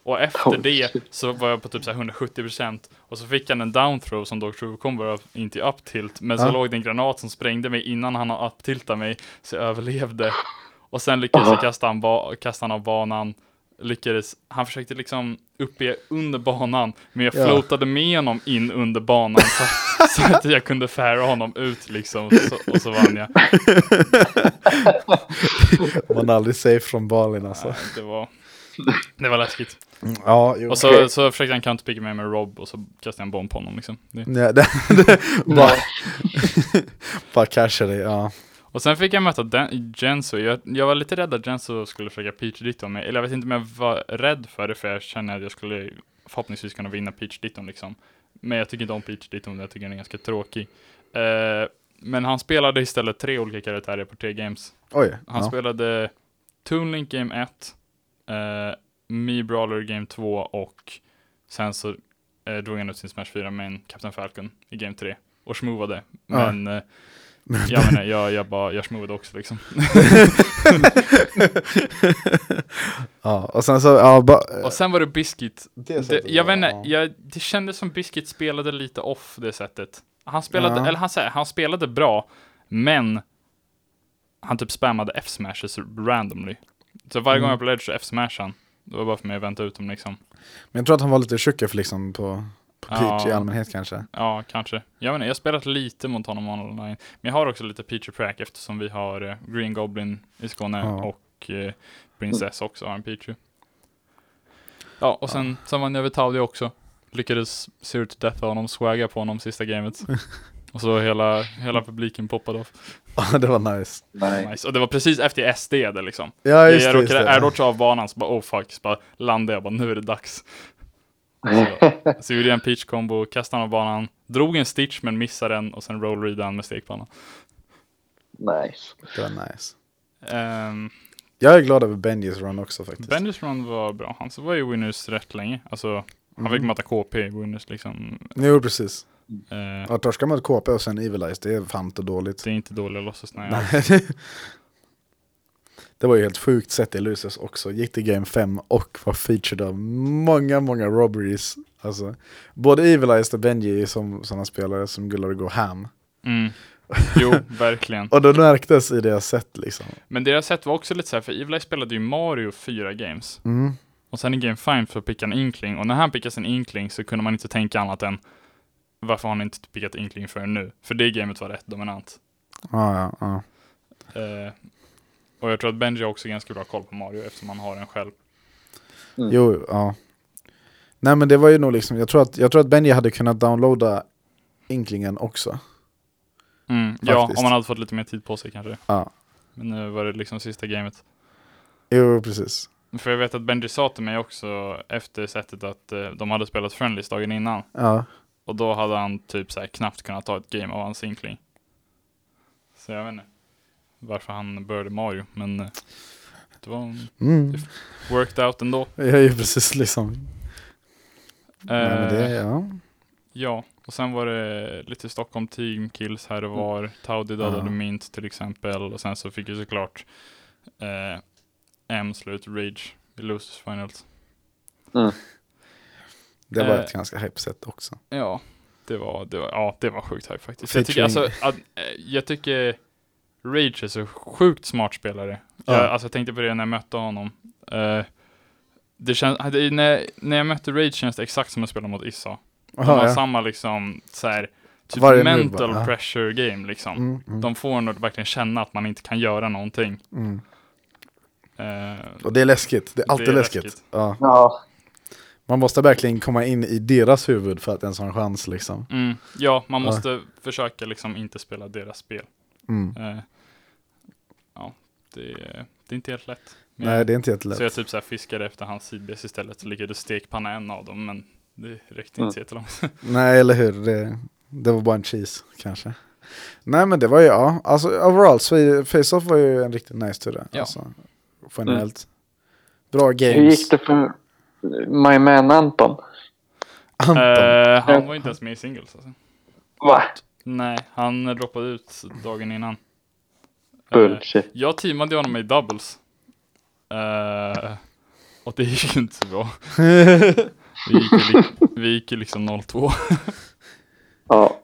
S1: Och efter
S3: Oh,
S1: det
S3: shit.
S1: så var jag på typ så här 170% och så fick han en down throw som Dr. True Combo in till up tilt. Men så
S2: Ja.
S1: låg det en granat som sprängde mig innan han har up tiltat mig så jag överlevde. Och sen lyckades jag kasta han, kasta han av banan. Lyckades, han försökte liksom uppe under banan, men jag
S2: Ja.
S1: floatade med honom in under banan så, så att jag kunde fära honom ut liksom, så, och så vann jag.
S2: Man är aldrig safe från Balin alltså.
S1: Nej, det var, det var läskigt.
S2: Ja, jo.
S1: Och så,
S3: Okej.
S1: så försökte han counterpicka mig med Rob och så kastade jag en bomb på honom liksom. Det.
S2: Ja, det, det, bara, bara casha det, ja.
S1: Och sen fick jag möta Den- Jenso. Jag, jag var lite rädd att Jenso skulle försöka Peach Ditton mig. Eller jag vet inte om jag var rädd för det, för jag känner att jag skulle förhoppningsvis kunna vinna Peach Ditton liksom. Men jag tycker inte om Peach Ditton, jag tycker den är ganska tråkig. Eh, men han spelade istället tre olika karaktärer på tre games.
S2: Oj.
S1: Han
S2: ja.
S1: spelade Toon Link Game 1, eh, Me Brawler Game 2 och sen så eh, drog han ut sin Smash 4 med en Captain Falcon i Game 3 och schmovade.
S2: Ja.
S1: Men eh, jag menar, jag, jag bara, jag schmovade också liksom.
S2: ja, och sen så, ja, ba,
S1: Och sen var det Biscuit.
S2: det
S1: Det, jag
S2: var-
S1: vet inte,
S2: ja.
S1: jag, det kändes som Biscuit spelade lite off det sättet. Han spelade,
S2: Ja.
S1: eller han säger, han spelade bra, men han typ spammade F-smashes randomly. Så varje gång
S2: Mm.
S1: jag på ledge så F-smashade han. Det var bara för mig att vänta ut dem liksom.
S2: Men jag tror att han var lite tjockig för liksom på, Peach i
S1: Ja.
S2: allmänhet kanske.
S1: Ja, kanske. Jag inte, jag har spelat lite mot honom online. Men jag har också lite Peach och Prack eftersom vi har eh, Green Goblin i Skåne
S2: Ja.
S1: och eh, Princess också har en Pichu. Ja, och sen, sen vann jag över Taudi också. Lyckades Zero to Death honom, swagga på honom sista gamet. och så hela, hela publiken poppade av.
S2: Ja, det var nice.
S3: Nej.
S1: Nice. Och det var precis efter SD det liksom.
S2: Ja,
S1: Jag,
S2: just
S1: jag råkade
S2: det.
S1: airdodge av banan, så bara oh fuck, så bara landade jag bara nu är det dags. Så, så gjorde jag en peach combo, kastade han av banan, drog en stitch men missade den och sen roll readan med stekbanan.
S3: nice.
S2: Det var nice.
S1: Um,
S2: Jag är glad över Benjis run också faktiskt.
S1: Bendis run var bra, han så var ju winners rätt länge. Alltså, han fick
S2: Mhm.
S1: möta KP i winners liksom.
S2: Jo, precis.
S1: Eh,
S2: Att torska mot KP och sen Evil Eyes, det är fan inte dåligt.
S1: det är inte dåliga losses nej.
S2: Nej. Det var ju helt sjukt sett i Losers också. Gick till game 5 och var featured av många, många robberies. Alltså, både Evil Eyes och Benji som sådana spelare som gillar att gå ham.
S1: Mm. Jo, verkligen.
S2: Och det märktes i deras sätt liksom.
S1: Men deras sätt var också lite så här, för Evil spelade ju Mario fyra games.
S2: Mm.
S1: Och sen i Game 5 så pickade han Inkling. Och när han pickade sin Inkling så kunde man inte tänka annat än varför har han inte pickat Inkling förrän nu? För det gamet var rätt dominant.
S2: Ja, ja, ja.
S1: Eh, och jag tror att Benji har också ganska bra koll på Mario eftersom han har en själv.
S3: Mm.
S2: Jo, ja. Nej men det var ju nog liksom, jag tror att, jag tror att Benji hade kunnat downloada Inklingen också.
S1: Mm, ja, om han hade fått lite mer tid på sig kanske.
S2: Ja.
S1: Men nu var det liksom sista gamet.
S2: Jo, precis.
S1: För jag vet att Benji sa till mig också efter sättet att eh, de hade spelat Friendlies dagen innan.
S2: Ja.
S1: Och då hade han typ så här knappt kunnat ta ett game av hans Inkling. Så jag vet inte varför han började Mario, men eh, det var
S2: Mm.
S1: worked out ändå.
S2: Är ju precis liksom. Nej, men det,
S1: Eh,
S2: ja.
S1: Ja, och sen var det lite Stockholm team kills här och var. Taudi dödade
S2: Ja.
S1: Mint till exempel. Och sen så fick ju såklart eh, M slut Rage i Losers Finals.
S2: Det var
S1: Eh.
S2: ett ganska hype set också.
S1: Ja, det var, det var, ja, det var sjukt hype faktiskt. Jag tycker, alltså, att, eh, jag tycker Rage är så sjukt smart spelare.
S2: Ja.
S1: Jag, alltså, jag tänkte på det när jag mötte honom. Eh, det känns, när, när jag mötte Rage känns det exakt som att spela mot Issa. De
S2: Aha,
S1: har
S2: ja.
S1: samma liksom, så här, typ
S2: Varje
S1: mental
S2: bara, ja.
S1: pressure game liksom.
S2: Mm, mm,
S1: De får nog verkligen känna att man inte kan göra någonting.
S2: mm.
S1: Eh,
S2: Och det är läskigt. Det är alltid
S1: Det är
S2: läskigt.
S1: läskigt.
S2: Ja.
S3: Ja,
S2: Man måste verkligen komma in i deras huvud för att ens ha en chans liksom.
S1: mm, ja, man
S2: Ja.
S1: måste försöka liksom inte spela deras spel.
S2: Mm.
S1: Eh, det, är- det är inte helt lätt. Men
S2: Nej, det är inte jättelätt.
S1: Så jag typ så här fiskade efter hans sidbes istället, så lyckades stekpanna en av dem, men det räckte
S3: Mm.
S1: inte så jättelångt.
S2: Nej, eller hur. Det, det var bara en cheese kanske. Nej, men det var ju, ja. Alltså overall, Face-Off var ju en riktigt nice tur.
S1: Ja.
S2: Alltså, generellt. Bra games.
S3: hur gick det för My Man Anton?
S2: Anton.
S1: Eh, han var inte ens med i singles alltså.
S3: Va?
S1: Nej, han droppade ut dagen innan. Eh,
S3: Bullshit.
S1: jag teamade honom i doubles. Eh, Och det gick ju inte så bra. Vi gick ju, vi gick ju liksom 0-2.
S3: Ja,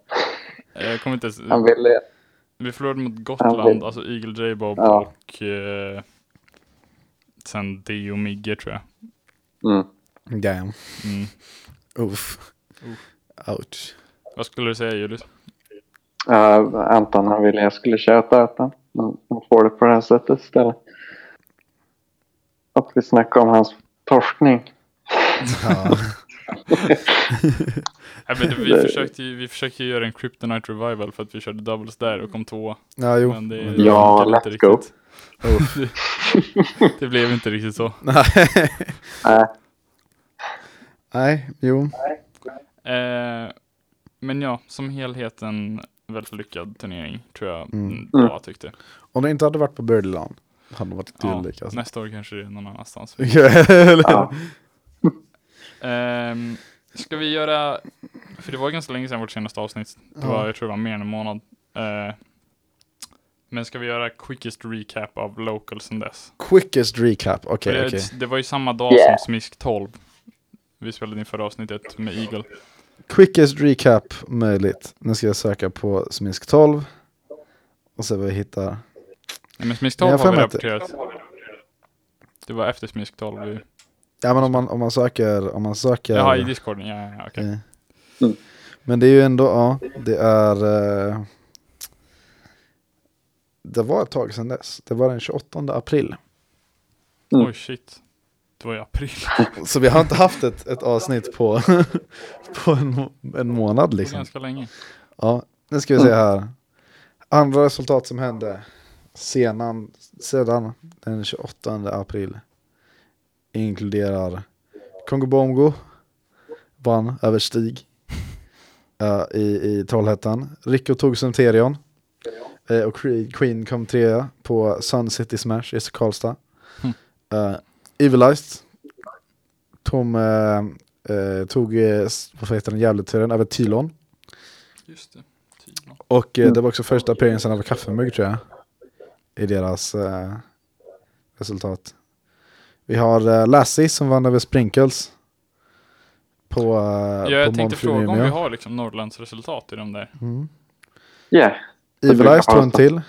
S1: Jag kommer inte ens...
S3: han ville...
S1: Vi förlorade mot Gotland,
S3: vill-
S1: alltså Eagle J-Bob
S3: Ja.
S1: och eh, sen Deo Migge tror jag.
S3: Mm.
S2: Damn.
S1: Mm.
S2: Uff.
S1: Uff.
S2: Ouch.
S1: Vad skulle du säga Julius?
S3: Uh, Anton han ville jag skulle köta att han, han får det på det här sättet istället. Att vi snackar om hans torskning.
S2: Ja.
S1: Vet, inte, vi,
S3: Det-
S1: försökte, ju- vi försökte ju göra en Kryptonite Revival för att vi körde doubles där och kom två.
S2: ja, jo.
S1: Men det,
S2: Men
S1: det
S3: Ja, let's go.
S1: riktigt. Det blev inte riktigt så.
S2: Nej.
S3: Nej,
S2: Nej, jo.
S1: Eh, men ja, som helhet en väldigt lyckad turnering tror jag
S2: Mm.
S1: mm. jag tyckte.
S2: Om det inte hade varit på Birdieland hade det varit
S1: Ja,
S2: dylik alltså.
S1: nästa år kanske det är någon annanstans. Ehm, ska vi göra, för det var ganska länge sedan vårt senaste avsnitt. Det
S2: Ja.
S1: var, jag tror det var mer än en månad. Eh, men ska vi göra quickest recap av local sen dess?
S2: Quickest recap, okej
S1: det,
S2: okej.
S1: det var ju samma dag
S3: Yeah.
S1: som Smisk 12. Vi spelade in förra avsnittet med Eagle.
S2: Quickest recap möjligt. Nu ska jag söka på Smisk 12. Och se vad vi hittar.
S1: Nej, men Smisk
S2: Men
S1: 12
S2: jag
S1: har vi rapporterat. Det var efter Smisk 12. Vi...
S2: Ja men om man, om man söker, om man söker.
S1: Jaha, i discorden. Ja, ja, okej.
S2: Eh.
S3: Mm.
S2: Men det är ju ändå, ja, det är... eh, det var ett tag sedan dess. Det var den 28 april.
S3: Mm.
S1: Oj, shit. Det var i april.
S2: Så vi har inte haft ett, ett avsnitt på, på en, en månad liksom.
S1: ganska länge.
S2: Ja, nu ska vi se här. Andra resultat som hände sedan, sedan den 28 april inkluderar Kongo Bongo vann över Stig eh, i, i Trollhättan. Rico tog Centurion eh, och Queen kom trea på Sun City Smash i Karlstad.
S1: Mm.
S2: Uh, Evilized Tom eh, eh, tog eh, vad heter den jävla turen över Tylon.
S1: Just det. Tydligen.
S2: Och eh, det var också första appearancen av kaffemugg tror jag. I deras eh, resultat. Vi har eh, Lassie som vann över Sprinkles. På, eh,
S1: Ja,
S2: på
S1: jag tänkte fråga om vi har liksom Norrlands resultat i de där.
S2: Mm.
S3: Yeah.
S2: Evilized tog en till.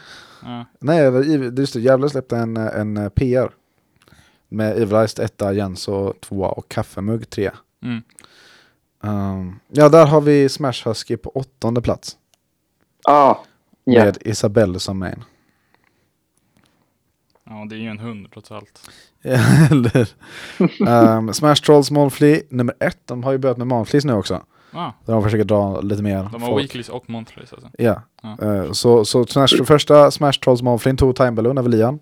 S1: Ja.
S2: Nej, just det, Gävle släppte en, en PR. Med Evilized etta, Jenso tvåa och kaffemugg tre.
S1: Mm.
S2: Um, ja, där har vi Smash Husky på åttonde plats.
S3: Ja. Yeah.
S2: Med Isabelle som main.
S1: ja, det är ju en hund trots allt.
S2: Eller um, Smash Trolls Monthly nummer ett. De har ju börjat med Monthlies nu också.
S1: Ah,
S2: Där de försöker dra lite mer
S1: de har
S2: folk.
S1: weeklies och monthlies alltså.
S2: Ja.
S1: Ja.
S2: Eh, så så Smash, första Smash Trolls Monthly tog Time Balloon över Lian.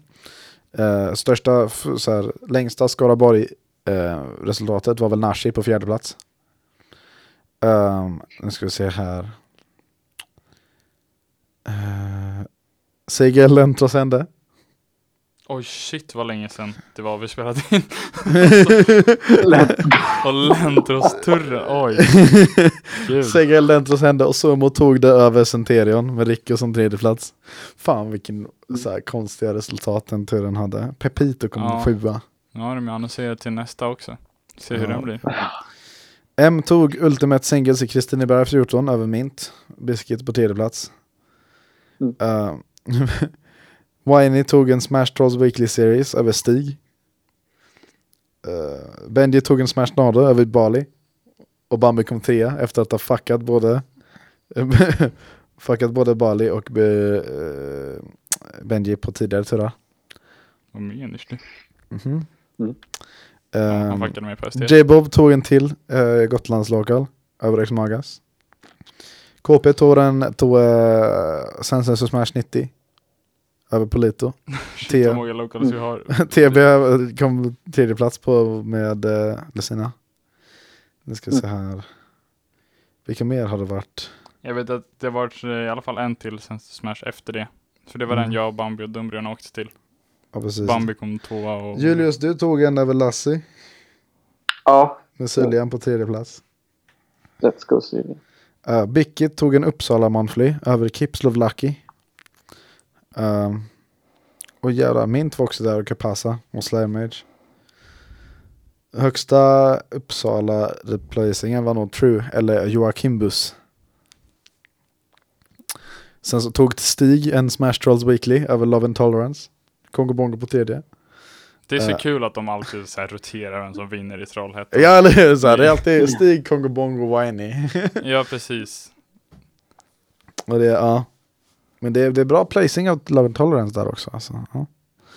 S2: Eh, största, så här, längsta Skaraborg eh, resultatet var väl Nashi på fjärde plats. Um, nu ska vi se här. Eh, uh, Sigel Lentrosende.
S1: Oj shit vad länge sedan det var vi spelade in. och Lentros-turren, oj. Gud.
S2: Segel Lentrosende och Sumo tog det över Centurion med Rico som tredje plats. Fan vilken så här, konstiga resultat den turen hade. Pepito kom
S1: Ja.
S2: sjua.
S1: Har de ju annonserat till nästa också. Se hur
S2: Ja.
S1: den blir.
S2: M tog Ultimate Singles i Kristineberg 14 över Mint. Biscuit på tredje plats.
S3: Mm.
S2: Uh, Winey tog en Smash Trolls Weekly Series över Stig. Uh, Benji tog en Smash Nado över Bali. Och Bambi kom trea efter att ha fuckat både fuckat både Bali och eh, Benji på tidigare turer.
S1: Vad menar du?
S3: Mm.
S1: ST.
S2: J-Bob tog en till uh, Gotlands local över Rex Magas. KP tog en tog uh, Sensensus Smash 90 över Polito.
S1: Shit vad många locals vi har.
S2: TB kom tredje plats på med uh, Lucina. Nu ska vi se här. Vilka mer har det varit?
S1: Jag vet att det har varit eh, i alla fall en till sen Smash efter det. För det var
S2: Mm.
S1: den jag, Bambi och Dumbrian åkte till.
S2: Ja, precis.
S1: Bambi kom tvåa och...
S2: Julius, du tog en över Lassie
S3: Ja.
S2: med Siljan på tredje plats.
S3: Let's go Silja.
S2: Uh, Bickit tog en Uppsala Monthly över Kipslov Lucky. Um, och jävlar, Mint var också där och Kapasa och Slime Mage. högsta Uppsala placeringen var nog True, eller Joakim Buss. Sen så tog Stig en Smash Trolls Weekly över Love and Tolerance. Kongo Bongo på tredje.
S1: Det är så
S2: Eh.
S1: kul att de alltid så här roterar vem som vinner i Trollhättan.
S2: Ja, eller hur? Så här, det är alltid Stig, Kongo Bongo, Whiny.
S1: Ja, precis.
S2: Och det, ja. Men det är, det är bra placing av Love and Tolerance där också. Alltså, ja.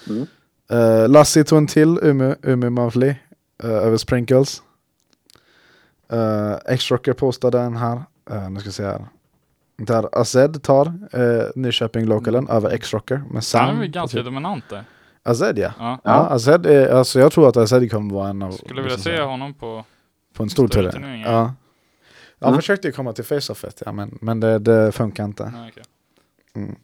S3: Mm.
S2: Uh, Lassie tog en till Umeå, Monthly eh, över Sprinkles. Uh, X-Rocker postade en här. Uh, nu ska jag se här. Där Azed tar uh, Nyköping Localen över X-Rocker med Sam.
S1: Han är ganska dominant där.
S2: Azed ja.
S1: Ja.
S2: Ja, Azed är, alltså jag tror att Azed kommer vara en av...
S1: Skulle vilja
S2: liksom
S1: se honom på...
S2: På en stor
S1: större
S2: tur.
S1: turnering,
S2: Ja.
S1: ja.
S2: Han
S3: Mm.
S2: försökte ju komma till face-offet, ja, men, men det, det funkar inte.
S1: Nej, okej.
S2: Mm.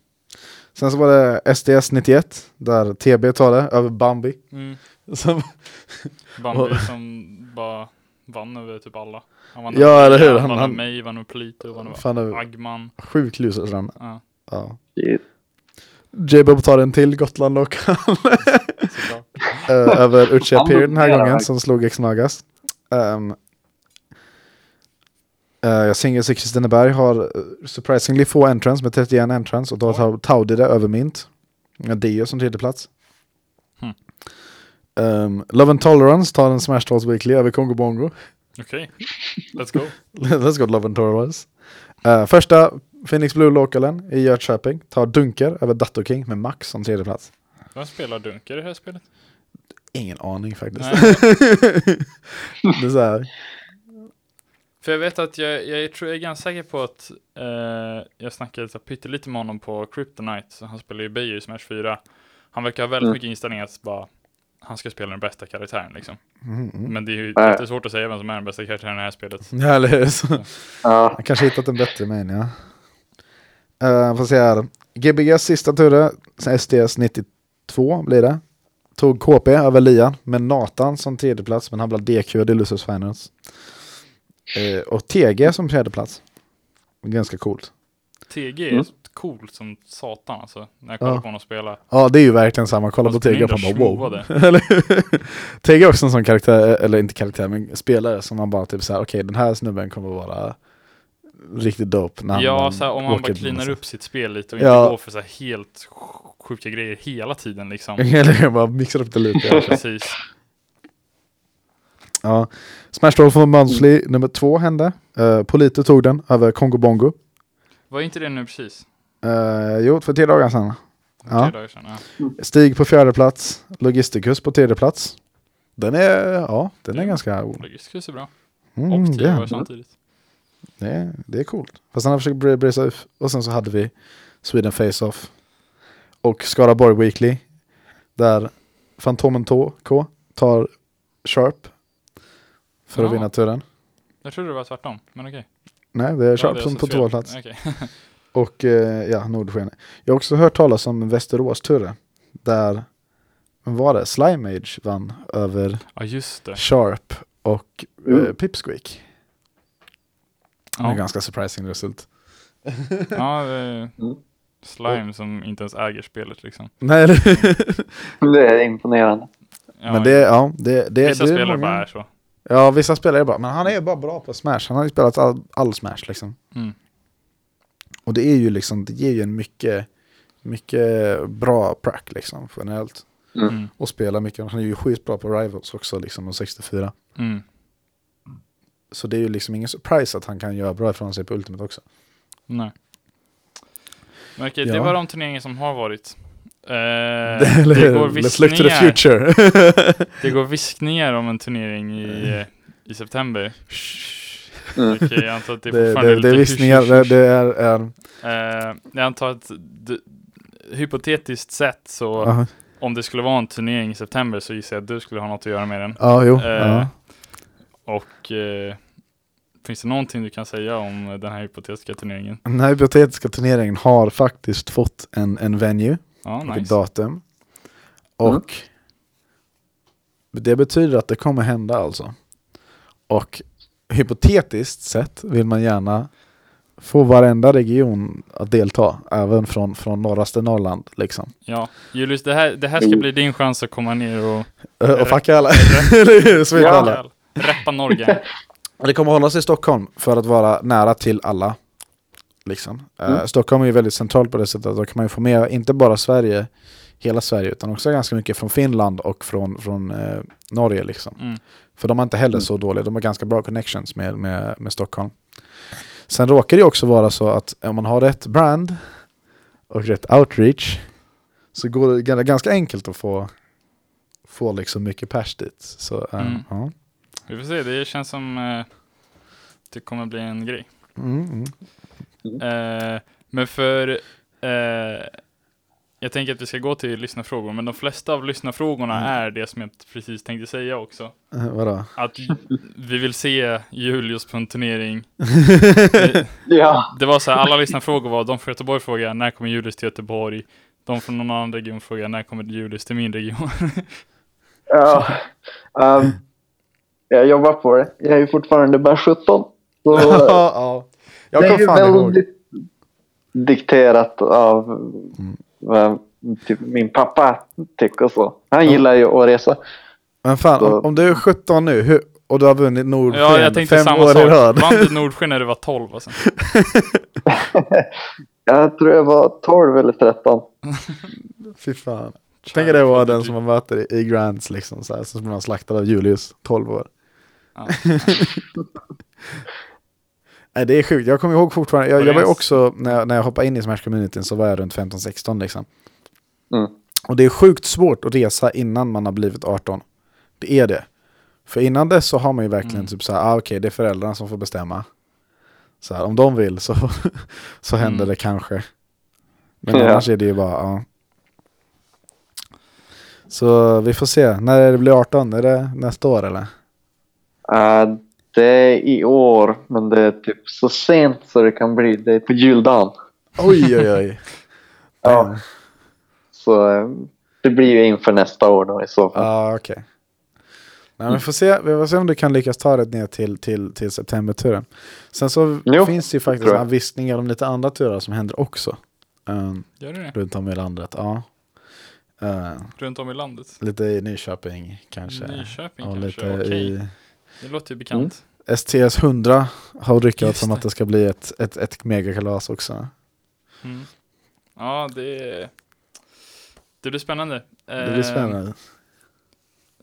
S2: Sen så var det SDS 91, där TB tar det över Bambi.
S1: Mm.
S2: Som,
S1: Bambi som bara vann över typ alla. Han vann
S2: Ja,
S1: över
S2: eller hur? Han-
S1: vann
S2: han-
S1: mig, vann över Polito, vann över Agman.
S2: sjuk losersrun.
S1: Ja,
S2: Ja.
S3: Shit.
S2: J-Bob tar en till Gotland lokal
S1: såklart.
S2: eh, över Uche
S3: Han
S2: Appear den här gången som slog X-Magas. Um, uh, Singles i Kristineberg har eh, surprisingly få entrance med 31 entrance och då tar Taudi det över Mint. Dio som tredje plats.
S1: Hmm.
S2: Um, Love and Tolerance tar en Smash Talls Weekly över Kongo Bongo.
S1: Okej, let's go.
S2: Let's go Love and Tolerance. Uh, första Phoenix Blue Localen i Jönköping tar Dunker över Dato King med Max som tredje plats.
S1: Vem spelar Dunker i det här spelet?
S2: Ingen aning faktiskt. Det är så här.
S1: För jag vet att jag, jag tror jag är ganska säker på att eh, jag snackade lite, pyttelite med honom på Kryptonite, så han spelar ju Beijer i Smash 4. Han verkar ha väldigt
S3: Mm.
S1: mycket inställning att bara han ska spela den bästa karaktären liksom.
S2: Mm, mm.
S1: Men det är ju
S3: Nej.
S1: jättesvårt att säga vem som är den bästa karaktären i det här spelet.
S2: Ja, eller hur? Så.
S3: Ja.
S2: Jag kanske hittat en bättre med en, ja. Uh, får se här. GBGs sista tur, SDS 92 blir det. Tog KP över Lian med Nathan som tredje plats men han blev DQ i Losers Finals. Eh, och TG som fjärde plats. Ganska coolt.
S1: TG är
S3: Mm.
S1: coolt som satan alltså, när jag kollar
S2: Ja.
S1: på honom spela.
S2: Ja, det är ju verkligen samma. Kolla på
S1: Fast
S2: TG och man bara wow. TG är också en sån karaktär, eller inte karaktär, men spelare som man bara typ såhär, okej den här snubben kommer vara riktigt dope. När
S1: Ja,
S2: bara
S1: så här, om man bara cleanar
S2: massa-
S1: upp sitt spel lite och inte
S2: Ja.
S1: går för så helt sjuka grejer hela tiden liksom.
S2: Eller bara mixar upp det lite.
S1: Ja, precis.
S2: Ja. Smash Roll for Monthly nummer två hände. Uh, Polito tog den över Kongo Bongo.
S1: Var inte det nu precis?
S2: Uh, jo, för tre dagar sedan. Ja.
S1: Tre dagar sedan. Ja.
S2: Stig på fjärde plats. Logisticus på tredje plats. Den är, ja, den är
S1: Mm.
S2: ganska...
S1: Logisticus är bra.
S2: Mm,
S1: Och
S2: det,
S1: tio år
S2: är,
S1: samtidigt.
S2: det, är, det är coolt. Fast han har försökt br- brisa upp. Och sen så hade vi Sweden Face-Off. Och Skaraborg Weekly. Där Fantomen K tar Sharp. För att
S1: Ja.
S2: vinna turen.
S1: Jag trodde det var tvärtom, men okej.
S2: Nej, det är
S1: Ja,
S2: Sharp
S1: det är
S2: som
S1: alltså
S2: på två plats.
S1: Okej.
S2: Och eh, ja, Nordsken. Jag har också hört talas om Västerås Turre. Där, vad var det? Slime Age vann över
S1: Ja, just det.
S2: Sharp och eh,
S3: Mm.
S2: Pipsqueak. Det är
S1: Ja,
S2: ganska surprising result.
S1: ja det är
S3: Mm.
S1: Slime som inte ens äger spelet liksom.
S2: Nej, det-
S3: Det är imponerande.
S1: Ja,
S2: men det, ja, det, det,
S1: vissa
S2: det är
S1: spelare
S2: många-
S1: bara är så.
S2: Ja, vissa spelare är bra. Men han är bara bra på Smash. Han har ju spelat all, all Smash liksom.
S1: Mm.
S2: Och det är ju liksom, det ger ju en mycket, mycket bra prack liksom generellt.
S3: Mm.
S1: Mm.
S2: Och spelar mycket. Han är ju skitbra på Rivals också liksom, och 64.
S1: Mm.
S2: Så det är ju liksom ingen surprise att han kan göra bra ifrån sig på Ultimate också.
S1: Nej. Men okej,
S2: Ja.
S1: det var de turneringar som har varit. Eh,
S2: Eller
S1: det
S2: hur?
S1: går
S2: Let's look to the
S1: viskningar.
S2: future.
S1: Det går viskningar om en turnering i, eh, i september.
S3: Mm.
S1: Okej, jag antar att det
S2: det,
S1: fortfarande
S2: det, det är
S1: hysch,
S2: det, det är... är
S1: Eh, jag antar att d- hypotetiskt sett så
S2: aha.
S1: om det skulle vara en turnering i september så gissar jag att du skulle ha något att göra med den.
S2: ja, jo.
S1: Eh,
S2: ja.
S1: Och eh, finns det någonting du kan säga om den här hypotetiska turneringen?
S2: Den här hypotetiska turneringen har faktiskt fått en, en venue
S1: Ja, nice.
S2: datum. Och det betyder att det kommer hända alltså. Och hypotetiskt sett vill man gärna få varenda region att delta, även från, från norraste Norrland liksom.
S1: Ja, Julius, det här, det här ska
S3: Mm.
S1: bli din chans att komma ner och
S2: Och fucka alla, eller hur? Sveta
S3: Ja.
S2: alla.
S1: reppa Norge.
S2: Det kommer hållas i Stockholm för att vara nära till alla. Liksom. Eh,
S3: Mm.
S2: Stockholm är ju väldigt centralt på det sättet att då kan man ju få med inte bara Sverige, hela Sverige, utan också ganska mycket från Finland och från, från eh, Norge. Liksom.
S1: Mm.
S2: För de är inte heller
S3: Mm.
S2: så dåliga, de har ganska bra connections med, med, med Stockholm. Sen råkar det ju också vara så att om man har rätt brand och rätt outreach så går det ganska enkelt att få, få liksom mycket pers dit. Så,
S1: Mm.
S2: ja.
S1: Vi får se, det känns som det kommer bli en grej.
S2: Mm, mm.
S1: Eh, men för eh, jag tänker att vi ska gå till lyssnarfrågor, men de flesta av lyssnarfrågorna
S2: Mm.
S1: är det som jag precis tänkte säga också.
S2: Eh, vadå?
S1: Att vi vill se Julius på en turnering.
S3: Ja,
S1: Det var så här, alla lyssnarfrågor var, de från Göteborg frågar när kommer Julius till Göteborg? De från någon annan region frågar när kommer Julius till min region?
S3: ja. Ehm, jag jobbar på det. Jag är ju fortfarande bara 17. Så
S2: ja. Jag
S3: det är ju
S2: fan ihåg.
S3: väldigt dikterat av
S2: Mm.
S3: vad typ min pappa tycker och så. Han
S2: Ja.
S3: gillar ju att resa.
S2: Men fan, om, om du är 17 nu hur, och du har vunnit Nordsken
S1: ja, jag tänkte
S2: fem
S1: samma
S2: år i
S1: sak.
S2: rad.
S1: Vann du Nordsken när du var 12 alltså?
S3: Jag tror jag var 12 eller 13.
S2: Fy fan. Tänk er det var den som man möter i, i Grands liksom, så, här, så blir man slaktad av Julius, 12 år.
S1: Ja.
S2: Nej det är sjukt, jag kommer ihåg fortfarande, jag, jag var också, när jag, när jag hoppade in i Smash-communityn så var jag runt 15-16 liksom.
S3: Mm.
S2: Och det är sjukt svårt att resa innan man har blivit 18. Det är det. För innan dess så har man ju verkligen
S1: Mm.
S2: typ så här, ah, okej det är föräldrarna som får bestämma. Så här, om de vill så, så händer
S1: Mm.
S2: det kanske. Men
S3: Ja.
S2: annars är det ju bara, ja. Så vi får se, när det blir 18, är det nästa år eller?
S3: Eh, det är i år, men det är typ så sent så det kan bli. Det är på juldagen.
S2: Oj oj oj.
S3: Ja. Så eh, det blir ju inför nästa år då i så fall.
S2: Ja, okej. Nej, men vi får se, vi får se om du kan lyckas ta det ner till, till, till septemberturen. Sen så
S3: Jo,
S2: finns det ju faktiskt några viskningar om lite andra turer som händer också. Um,
S1: Gör du det?
S2: runt om i landet, ja. Uh,
S1: Runt om i landet?
S2: lite i Nyköping kanske.
S1: Nyköping
S2: och
S1: kanske?
S2: lite
S1: Okej,
S2: i
S1: det låter ju bekant.
S2: STS 100 har ryckats
S1: Just
S2: om
S1: det.
S2: att det ska bli ett, ett, ett megakalas också.
S1: Mm. Ja, det, det blir spännande.
S2: Det blir
S1: Eh,
S2: spännande.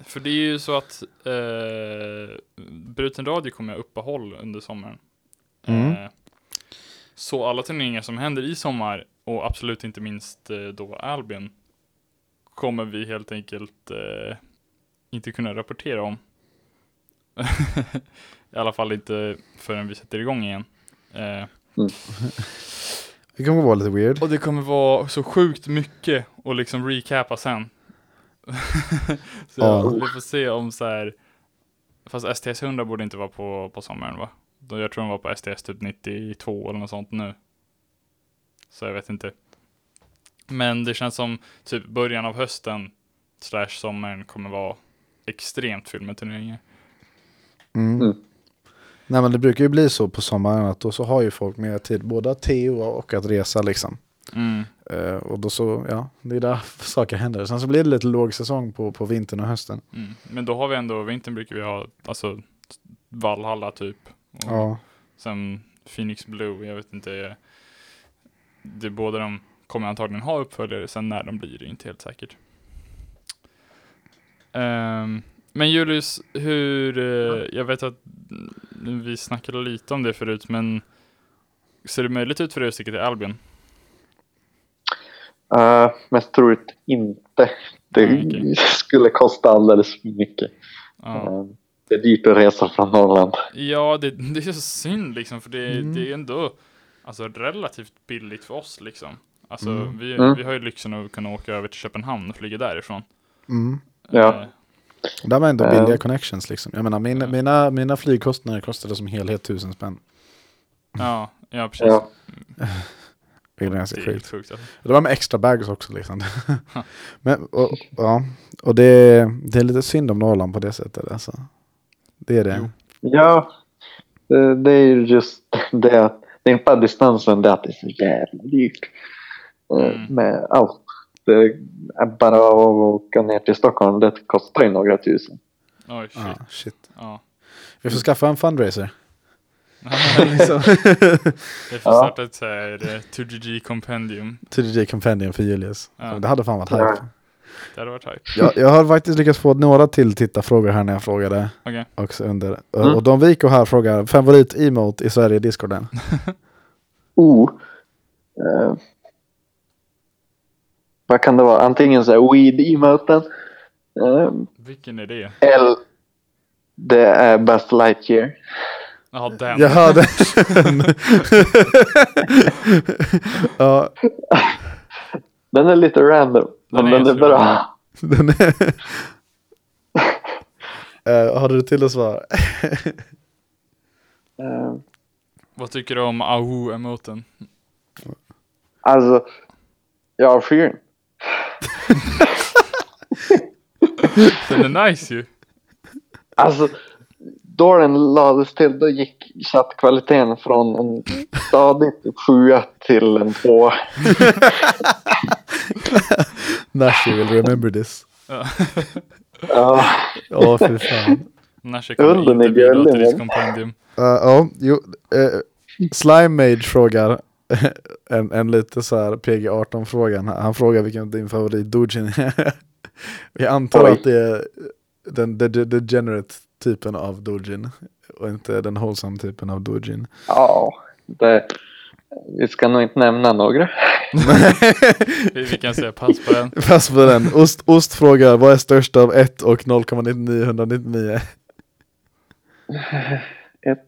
S1: För det är ju så att eh, Bruten Radio kommer ha uppehåll under sommaren.
S2: Mm.
S1: Eh, så alla turneringar som händer i sommar och absolut inte minst eh, då Albion kommer vi helt enkelt eh, inte kunna rapportera om. I alla fall inte förrän vi sätter igång igen. Eh,
S2: Det kommer vara lite weird.
S1: och det kommer vara så sjukt mycket att liksom recapa sen. så
S2: Ja.
S1: vi får se om så här. Fast STS 100 borde inte vara på, på sommaren va? Jag tror de var på STS typ 92 eller något sånt nu. Så jag vet inte. Men det känns som typ början av hösten slash sommaren kommer vara extremt fylld med turneringar.
S2: Mm.
S3: Mm.
S2: Nej men det brukar ju bli så på sommaren att då så har ju folk mer tid både att TO och att resa liksom.
S1: Mm.
S2: Eh, och då så, ja, det är där saker händer. Sen så blir det lite låg säsong på, på vintern och hösten.
S1: Mm. Men då har vi ändå, vintern brukar vi ha, alltså Valhalla typ. Och
S2: Ja,
S1: Sen Phoenix Blue, jag vet inte. Det, båda de kommer antagligen ha uppföljare, sen när de blir det är inte helt säkert. Ehm, men Julius, hur, eh, jag vet att vi snackade lite om det förut, men ser det möjligt ut för dig att sticka till Albion?
S3: Uh, mest troligt inte. Det
S1: okej.
S3: skulle kosta alldeles för mycket.
S1: Ja,
S3: Eh, det är dyrt att resa från Norrland.
S1: ja det, det är så synd liksom, för det,
S2: Mm.
S1: det är ändå alltså, relativt billigt för oss liksom. Alltså,
S2: Mm.
S1: vi,
S3: Mm.
S1: vi har ju lyxen att kunna åka över till Köpenhamn och flyga därifrån.
S2: mm.
S3: Ja.
S2: Där var ändå billiga connections liksom. Jag menar mina, mina, mina flygkostnader kostade som helhet tusen spänn.
S1: Ja, ja precis.
S3: Ja.
S2: Det är ganska
S1: det
S2: sjukt.
S1: sjukt. Alltså.
S2: Det var med extra bags också liksom. Men, och, ja, och det, det är lite synd om Norrland på det sättet alltså. Det är det.
S1: Jo.
S3: Ja, det, det är ju just det att det är inte bara distansen, det är att det är så jävla dyrt. Eh,
S1: Mm.
S3: Med allt. Det är bara att åka ner till Stockholm, det kostar ju några tusen.
S1: Oj, shit.
S2: Ja, shit.
S1: Ja.
S2: Vi får skaffa en fundraiser. Liksom.
S1: Jag får starta ett så här eh, 2GG kompendium.
S2: 2DJ Compendium för Julius.
S1: Ja.
S2: Det hade fan varit hype.
S1: Det hade varit hype.
S2: Jag, jag har faktiskt lyckats få några till tittarfrågor här när jag frågade.
S1: Okej.
S2: Också under.
S3: Mm.
S2: Och Don Vico här frågar favorit-emote i Sverige i Discorden.
S3: Oh. Eh, vad kan det vara? Antingen så här weed-emoten. Eh,
S1: Vilken är det?
S3: eller det är Buzz Lightyear.
S1: Jaha, den.
S2: Jag hörde Ja,
S3: Den är lite random, men
S1: Den
S3: den
S1: är
S3: är,
S1: så
S3: bra.
S2: den är... Eh, har du till att svara?
S3: Eh,
S1: Vad tycker du om Ahu-emoten?
S3: alltså, jag avskyr den.
S1: Den är nice ju.
S3: Alltså, då den lades till, då gick chattkvaliteten från en stadig typ sjua till en tvåa.
S2: Nashi will remember this.
S1: Ja.
S3: Ja,
S2: Ja, fy fan.
S1: Nashe kommer inte bidra
S3: gullig,
S1: till ditt kompendium.
S2: Uh, ja, jo. Uh, Slime Mage frågar en, en lite så här PG-18-frågan. Han frågar vilken din favorit Dojin är. Jag antar
S3: Oj.
S2: att det är den the, the, degenerate typen av Dojin och inte den wholesome typen av Dojin.
S3: ja det, vi ska nog inte nämna några.
S1: Vi, vi kan säga pass på den.
S2: Pass på den. Ost, Ost frågar vad är störst av 1 och 0,9999?
S3: Ett,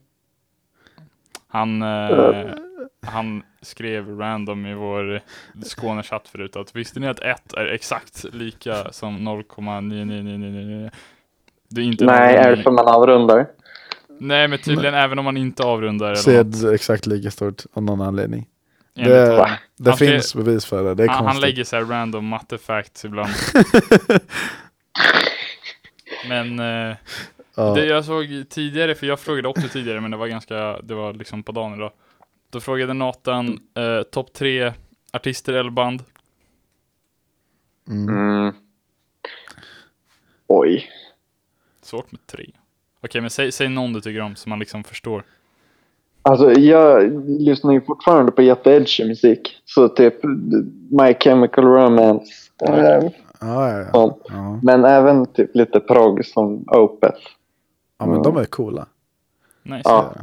S1: Han, eh, han skrev random i vår Skånechatt förut att visste ni att 1 är exakt lika som 0,99999? Det är inte
S3: nej, är det för man avrundar?
S1: Nej, men tydligen även om man inte avrundar
S2: Så är det exakt lika stort av någon anledning.
S1: enligt
S2: Det, det
S1: Han skrev-
S2: finns bevis för det. Det är
S1: Han, han lägger så här random matte facts ibland. Men eh,
S2: ja.
S1: det jag såg tidigare, för jag frågade också tidigare, men det var ganska, det var liksom på dagen idag. Då frågade Nathan eh, topp tre artister eller band.
S2: mm.
S3: Mm. Oj.
S1: Svårt med tre. Okej, men säg, säg någon du tycker om som man liksom förstår.
S3: Alltså jag lyssnar ju fortfarande på jätteedgy musik. Så typ My Chemical Romance. eh,
S2: ja, ja, ja. ja.
S3: Men även typ lite prog som Opeth.
S2: ja, men de är coola.
S1: Nice.
S3: Ja.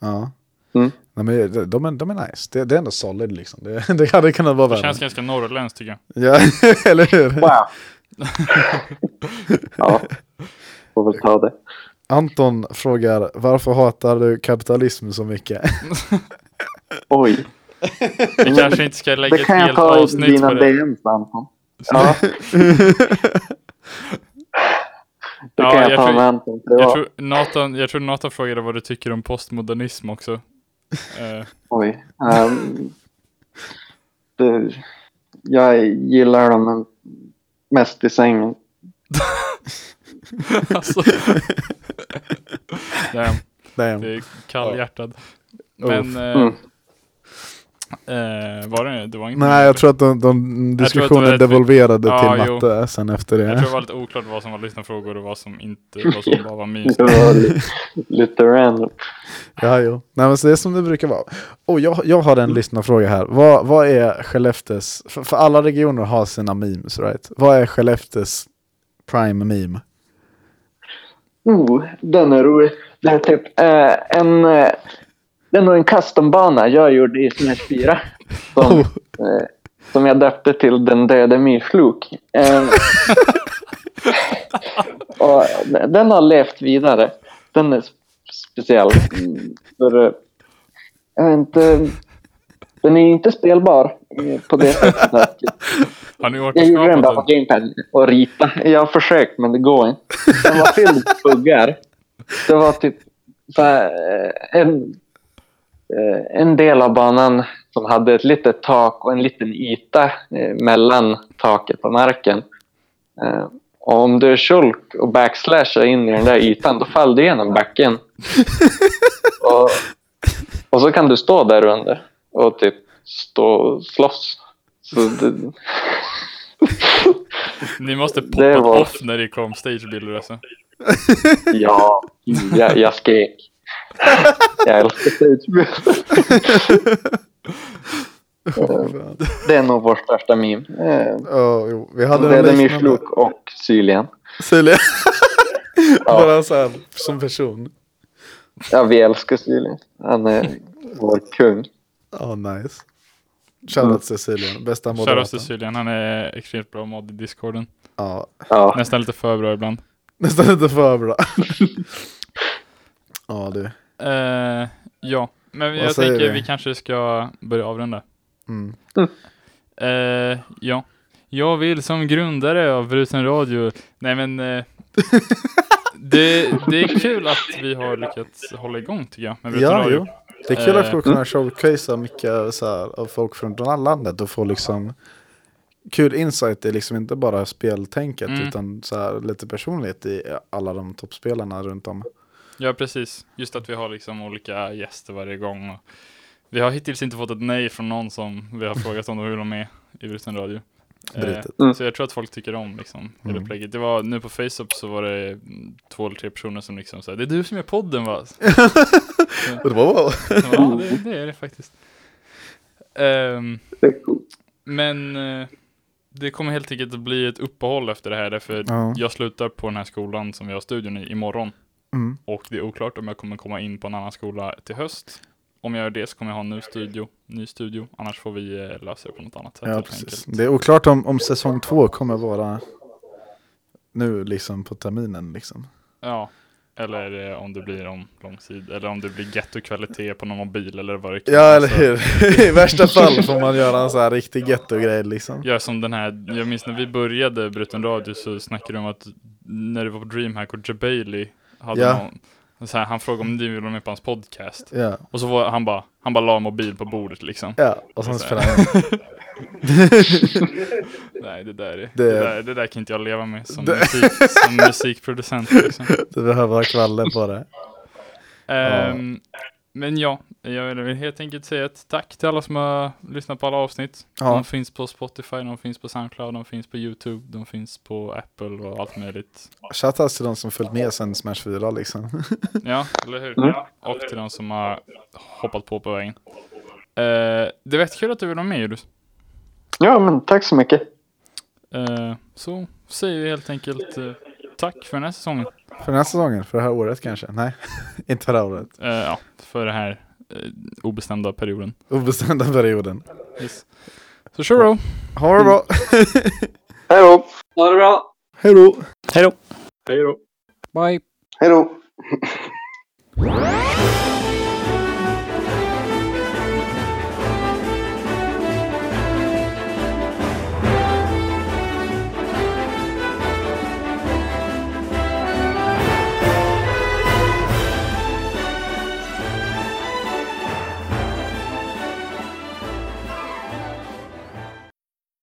S2: Ja.
S3: Mm.
S2: Nej, men de, de, är, de är nice. Det, det är ändå solid liksom. Det, det hade kunnat vara
S1: Det
S2: värre.
S1: känns ganska norrländskt tycker jag.
S2: Ja, eller hur?
S3: Wow. ja, får väl ta det.
S2: Anton frågar varför hatar du kapitalism så mycket?
S3: Oj,
S1: Vi kanske inte ska lägga
S3: det
S1: ett
S3: kan jag
S1: helt
S3: ta i
S1: avsnitt
S3: dina
S1: på det.
S3: DMs Anton. Ja. Det
S1: Ja,
S3: kan jag,
S1: jag
S3: ta
S1: tror-
S3: med Anton. Det
S1: Jag
S3: var,
S1: tror, Nathan, jag tror Nathan frågade vad du tycker om postmodernism också. Eh,
S3: Oj. ehm, det, jag gillar dem mest i sängen.
S1: alltså. Damn,
S2: Damn.
S1: det är kallhjärtad. Men eh,
S3: Mm.
S1: Eh, var det det var inte
S2: Nej, jag tror att de, de
S1: att
S2: diskussionen devolverade
S1: Ja,
S2: till
S1: jo.
S2: matte sen efter det.
S1: Jag tror det var lite oklart vad som var lyssnarfrågor och vad som inte, vad som bara var memes.
S3: Det var lite, lite random.
S2: Ja, jo. Nej, men så det är som det brukar vara. Oh, jag, jag har en lyssnarfråga här. Vad, vad är Skellefteås, för, för alla regioner har sina memes, right? Vad är Skellefteås prime meme?
S3: Oh, den är rolig. Det är typ eh, en... Eh, det är nog en custombana jag gjorde i Smash 4. Som,
S2: Oh.
S3: eh, som jag döpte till Den döde myrslok. Eh, och den har levt vidare. Den är speciell. För, eh, jag vet inte, den är inte spelbar eh, på det sättet.
S1: Har ni
S3: jag gjorde den bara på gamepad och rita. Jag har försökt men det går inte. Den var fylld med buggar. Det var typ så här, eh, en, en del av banan som hade ett litet tak och en liten yta eh, mellan taket och marken. Eh, Och om du shulk och backslashar in i den där ytan då faller du igenom backen. och Och så kan du stå där under och typ stå och slåss. Så det,
S1: Ni måste
S3: Det
S1: poppat
S3: var-
S1: off när det kom stagebilder alltså.
S3: ja, jag, jag skrek. Jag älskar stagebild. Det är nog vår största meme. Eh,
S2: Ja, jo, vi hade
S3: Det
S2: liknande.
S3: Fluk och Sylien.
S2: Silja.
S3: Ja.
S2: Bara så här, som person.
S3: Ja, vi älskar Sylien. Han är vår kung.
S2: Ja, nice. Shoutout Cecilian, bästa
S1: Shoutout
S2: moderatorn.
S1: till Syljan, han är extremt bra mod i discorden.
S2: Ja,
S3: Ja,
S1: Nästan lite för bra ibland.
S2: nästan lite för bra. Ja du.
S1: Eh, ja, men
S2: Vad
S1: jag tänker
S2: vi?
S1: vi kanske ska börja avrunda.
S2: Mm.
S1: Eh, ja. Jag vill som grundare av Bruten Radio, nej men eh, det, det är kul att vi har lyckats hålla igång tycker jag. Med Bruten
S2: Ja,
S1: Radio.
S2: jo. Det är kul att
S1: Eh,
S2: få kunna showcasea mycket så här, av folk från hela landet och få liksom kul insight i liksom inte bara speltänket
S1: Mm.
S2: utan så här, lite personlighet i alla de toppspelarna runt om.
S1: Ja, precis. Just att vi har liksom olika gäster varje gång. Och vi har hittills inte fått ett nej från någon som vi har frågat om de vill vara med i Bruten Radio. Eh.
S3: Mm.
S1: Så jag tror att folk tycker om liksom, hela
S2: Mm.
S1: upplägget. Det var nu på Facebook så var det två eller tre personer som liksom sa det är du som är podden va?
S2: Det var wow.
S1: Ja, det, det är det faktiskt.
S3: Coolt.
S1: men eh, det kommer helt enkelt att bli ett uppehåll efter det här därför
S2: Ja.
S1: jag slutar på den här skolan som vi har studion i imorgon.
S2: Mm.
S1: Och det är oklart om jag kommer komma in på en annan skola till höst. Om jag gör det så kommer jag ha en ny studio, ny studio. Annars får vi eh, lösa det på något annat sätt
S2: Ja, precis. Det är oklart om, om säsong två kommer vara nu liksom på terminen liksom.
S1: Ja, eller eh, om det blir om långsid, eller om det blir getto-kvalitet på någon mobil eller vad det kan
S2: Ja, eller hur? I värsta fall får man göra en så här riktig getto-grej liksom.
S1: Gör som den här, jag minns när vi började Bruten Radio så snackade de om att när det var på DreamHack och Jabailey hade
S2: Ja.
S1: någon, så här, han frågade om ni ville vara med på hans podcast.
S2: Ja,
S1: Och så var han bara, han bara la mobil på bordet liksom.
S2: ja. och sen
S1: här.
S2: man.
S1: Nej, det där, är, det...
S2: Det-
S1: där, det där kan inte jag leva med som,
S2: Det-
S1: musik, som musikproducent. Liksom.
S2: Du behöver ha kvalle på det.
S1: Ehm, men ja, jag vill helt enkelt säga ett tack till alla som har lyssnat på alla avsnitt.
S2: Ja.
S1: De finns på Spotify, de finns på Soundcloud, de finns på YouTube, de finns på Apple och allt möjligt.
S2: Shoutouts till de som följt med sen Smash 4 liksom.
S1: Ja, eller hur?
S3: Mm.
S1: Och till de som har hoppat på på vägen. Uh, det var jättekul att du ville vara med Julius.
S3: Ja, men tack så mycket.
S1: Eh, så säger vi helt enkelt eh, tack för den här säsongen.
S2: För den här säsongen, för det här året kanske? Nej, inte för det här året.
S1: Ja, för den här obestämda perioden.
S2: Obestämda perioden.
S1: Yes. Så kör då!
S2: Ha det bra!
S3: Hej då! Ha det bra!
S2: Hej då!
S1: Hej då!
S3: Hej då!
S1: Bye!
S3: Hej då!